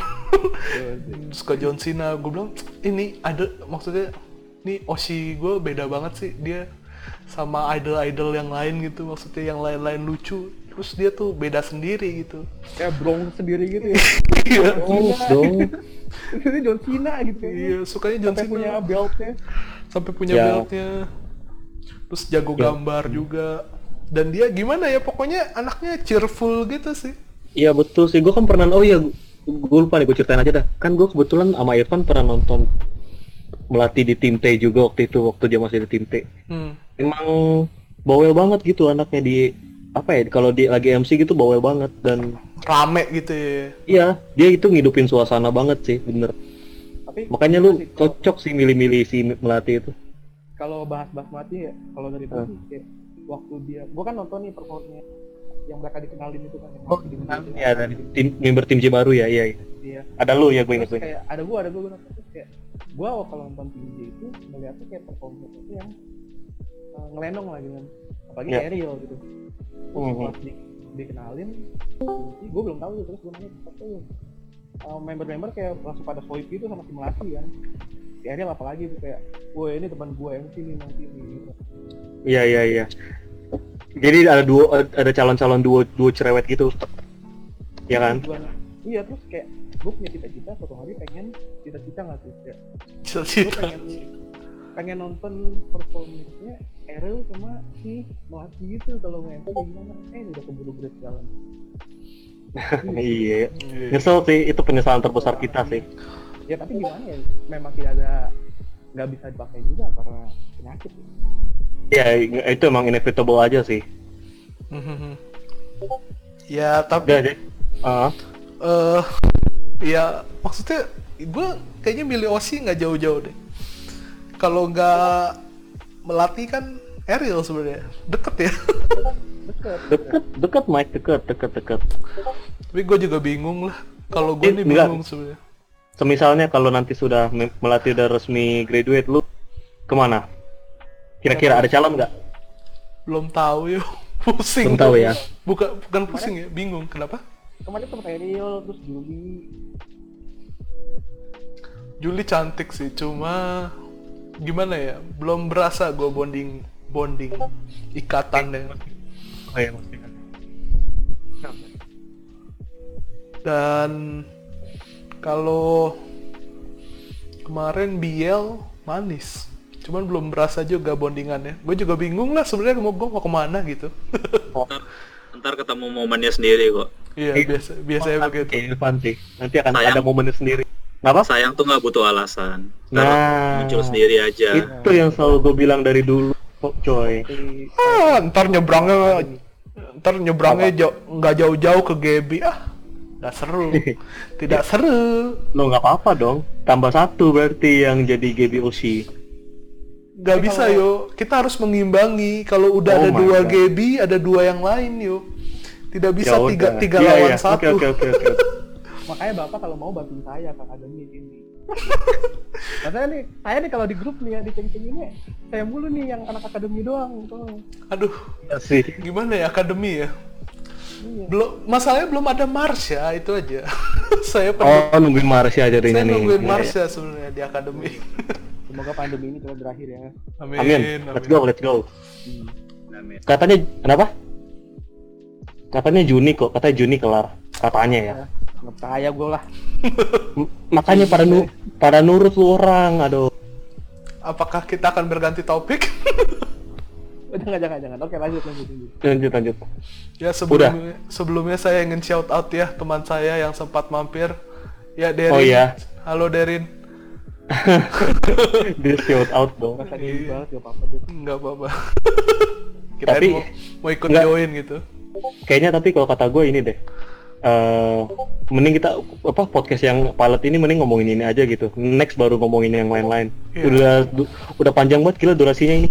suka John Cena, gue bilang ini ada maksudnya ini Oshi gue beda banget sih. Dia sama idol-idol yang lain gitu maksudnya yang lain-lain lucu. Terus dia tuh beda sendiri gitu. Kayak brong sendiri gitu ya? Iya. Oh, dong. ini John Cena gitu ya? Iya sukanya John sampai Cena. punya beltnya. Sampai punya Ya. beltnya terus jago Ya. gambar juga dan dia gimana ya pokoknya anaknya cheerful gitu sih Iya betul sih, gue kan pernah, oh iya, gue lupa nih, gue ceritain aja dah. Kan gue kebetulan sama Irfan pernah nonton melatih di tim T juga waktu itu, waktu dia masih di tim T. hmm. Emang bawel banget gitu anaknya di, apa ya, kalau di lagi MC gitu bawel banget. Dan rame gitu ya iya, dia itu ngidupin suasana banget sih, bener. tapi Makanya lu cocok sih milih-milih si melatih itu. Kalau bahas-bahas mati ya kalau dari Ah. tadi kayak waktu dia gua kan nonton nih performnya yang mereka dikenalin itu kan yang Oh, di ya dari tim, member tim J baru ya, iya. iya. dia Ada lu ya, gue inget gue. kayak ada gua ada gua gua nonton terus kayak gua kalau nonton tim J itu melihatnya kayak performnya itu yang uh, ngelenong lah gitu kan apalagi Ya. Ariel gitu terus Mhm. pas di, dikenalin gue belum tahu tuh terus gue nanya uh, member-member kayak langsung pada swipe gitu sama si Melati kan si Ariel apalagi tuh kayak wah ini teman gue MC nih nanti gitu. Iya iya iya. Jadi ada duo ada calon-calon duo duo cerewet gitu. Ya kan? Gua- iya terus kayak gue punya cita-cita suatu hari pengen cita-cita nggak tuh kayak cita-cita pengen pengen nonton performance-nya Ariel sama si Melati gitu kalau nge kayak gimana eh udah keburu beres jalan iya. Nyesel sih itu penyesalan terbesar kita sih. Ya tapi gimana ya? Memang tidak ada nggak bisa dipakai juga karena penyakit. Ya. Ya itu emang inevitable aja sih. Ya tapi deh. Ah, eh ya maksudnya gue kayaknya milih Osi nggak jauh-jauh deh. Kalau nggak melatih kan Ariel sebenarnya. Deket ya. Deket. Deket deket Mike. Deket deket deket. tapi gue juga bingung lah. Kalau gue nih bingung sebenarnya Semisalnya kalau nanti sudah me- melatih udah resmi graduate lu ke mana? Kira-kira ada calon nggak? belum tahu yo pusing Belum tahu ya. bukan bukan pusing ya bingung kenapa kemarin tuh Ariel terus Juli Juli cantik sih cuma gimana ya belum berasa gue bonding bonding ikatan deh Oh maksudnya. dan kalau kemarin Biel manis cuman belum berasa juga bondingannya gue juga bingung lah sebenarnya mau gue mau ke mana gitu ntar, ntar ketemu momennya sendiri kok iya biasa biasanya begitu Kayak Irfan sih. Nanti akan Sayang. ada momennya sendiri. Kenapa? sayang tuh nggak butuh alasan ntar Nah. muncul sendiri aja Itu yang selalu gue bilang dari dulu, kok coy. ah, ntar nyebrangnya ntar nyebrangnya jauh nggak jauh-jauh ke GB ah nggak seru tidak seru Lo nggak apa-apa dong. Tambah satu berarti yang jadi GBOC. nggak bisa yo kita harus mengimbangi kalau udah Oh ada dua God. GB ada dua yang lain yo tidak bisa Ya tiga udah. tiga Iya, lawan iya. satu Oke oke oke oke. makanya bapak kalau mau bantuin saya kak akademi ini Katanya nih, saya nih kalau di grup nih ya di ceng ini saya mulu nih yang anak akademi doang tuh. aduh Iya sih. gimana ya akademi ya. Belum masalahnya belum ada Marsha itu aja saya perlu Oh nungguin Marsha saya jadinya nih. nungguin Iya, Marsha sebenarnya di akademi Semoga pandemi ini cepat berakhir ya. amin iya. Amin. Let's go, let's go. Amin. Katanya kenapa? Katanya Juni kok, katanya Juni kelar. Katanya ya. nggak percaya gue lah makanya pada nu pada nurut lu orang aduh Apakah kita akan berganti topik? Oh, jangan jangan jangan oke lanjut lanjut lanjut lanjut lanjut ya sebelumnya sebelumnya saya ingin shout out ya teman saya yang sempat mampir. Ya Derin. Oh, iya. Halo Derin. dia shout out dong Iya. gini banget gak apa-apa deh Enggak apa-apa. Kirain Tapi- mau, mau ikut Nggak. join gitu. kayaknya tapi kalau kata gue ini deh eh mending kita apa podcast yang pilot ini mending ngomongin ini aja gitu next baru ngomongin yang lain-lain Iya. udah du- udah panjang banget gila durasinya ini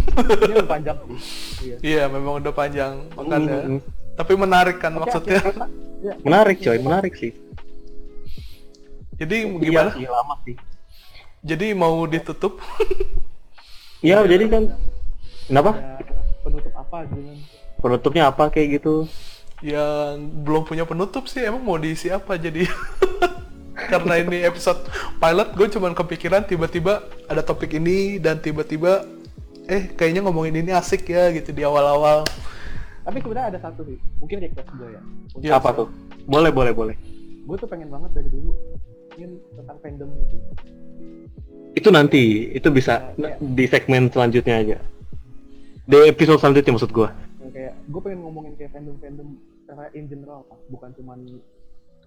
panjang iya Iya, memang udah panjang makanya. Mm, mm. Tapi menarik kan Oke, maksudnya. akhirnya, ya, menarik coy menarik sih Jadi Iya gimana? sih, lama sih Jadi mau ditutup? ya jadi kan kenapa ya, penutup apa gitu kan penutupnya apa kayak gitu yang belum punya penutup sih emang mau diisi apa jadi? Karena ini episode pilot gue cuman kepikiran tiba-tiba ada topik ini dan tiba-tiba eh kayaknya ngomongin ini asik ya gitu di awal-awal. Tapi sebenarnya ada satu sih mungkin request gue ya. Iya, apa tuh? Boleh boleh boleh. Gue tuh pengen banget dari dulu ingin tentang fandom gitu. Itu nanti itu bisa Ya, ya. di segmen selanjutnya aja. Di episode selanjutnya maksud gua. Yang kayak gue pengen ngomongin kayak fandom fandom secara in general pak. Bukan cuman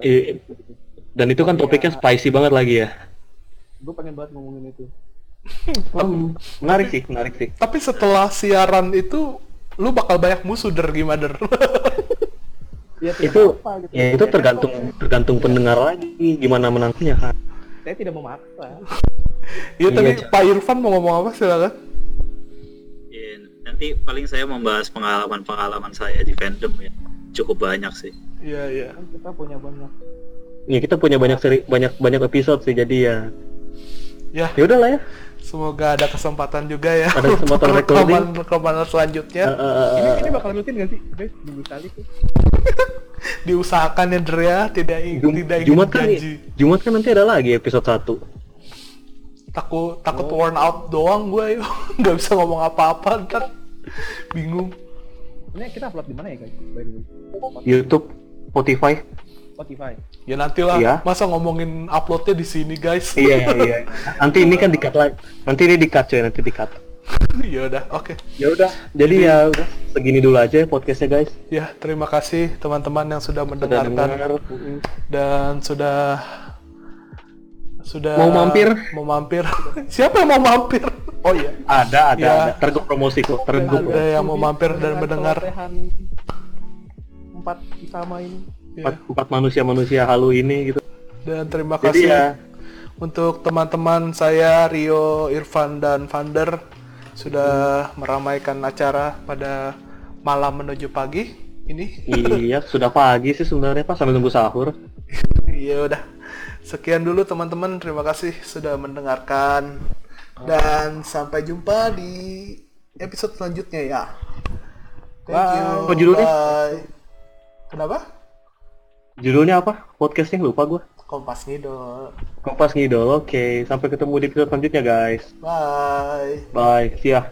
Iya. gitu. dan itu kan topiknya spicy banget lagi ya. Gue pengen banget ngomongin itu. Menarik sih menarik sih. Tapi setelah siaran itu lu bakal banyak musuh der gimana der? Ya itu apa gitu. ya itu tergantung tergantung pendengar lagi gimana menangnya kan? Saya tidak memaksa Iya tadi Iya, Pak Irfan mau ngomong apa? Silakan. Ya, nanti paling saya membahas pengalaman-pengalaman saya di fandom ya. Cukup banyak sih. iya iya. Kan kita punya banyak. Ya kita punya banyak seri banyak banyak episode sih jadi ya. Ya. Ya udahlah ya. Semoga ada kesempatan juga ya Ada kesempatan rekaman rekaman selanjutnya. Eh, eh, eh, ini ini bakal rutin gak sih? Guys minggu sekali tuh diusahakan ya der ya. Tidak Jum- tidak ingin Jumat kan janji. Jumat kan nanti ada lagi episode 1 takut takut worn out doang gue nggak bisa ngomong apa-apa ntar. Bingung ini kita upload di mana ya guys? By the way. YouTube Spotify. Spotify. Ya nantilah Iya. masa ngomongin uploadnya di sini guys. Iya iya. Nanti ini kan dikat lagi. Nanti ini dikat coy nanti dikat ya udah. Oke. Ya udah. Jadi ya udah segini dulu aja podcastnya guys. Ya terima kasih teman-teman yang sudah sudah mendengarkan dengar. Dan sudah sudah Mau mampir? mau mampir siapa yang mau mampir oh iya ada ada Ya. ada tergup promosi kok tergup Ada yang mau mampir dan mendengar. empat sama ini Ya. empat, empat manusia manusia halu ini gitu dan terima jadi kasih ya untuk teman-teman saya Rio, Irfan dan Vander sudah meramaikan acara pada malam menuju pagi ini. iya sudah pagi sih sebenarnya pas sambil nunggu sahur Iya udah. Sekian dulu teman-teman, terima kasih sudah mendengarkan dan sampai jumpa di episode selanjutnya ya. Thank Bye. you. Apa judulnya? Bye. Kenapa? judulnya apa podcastnya lupa gua Kompas Ngidol. Kompas Ngidol oke sampai ketemu di episode selanjutnya guys Bye. bye see ya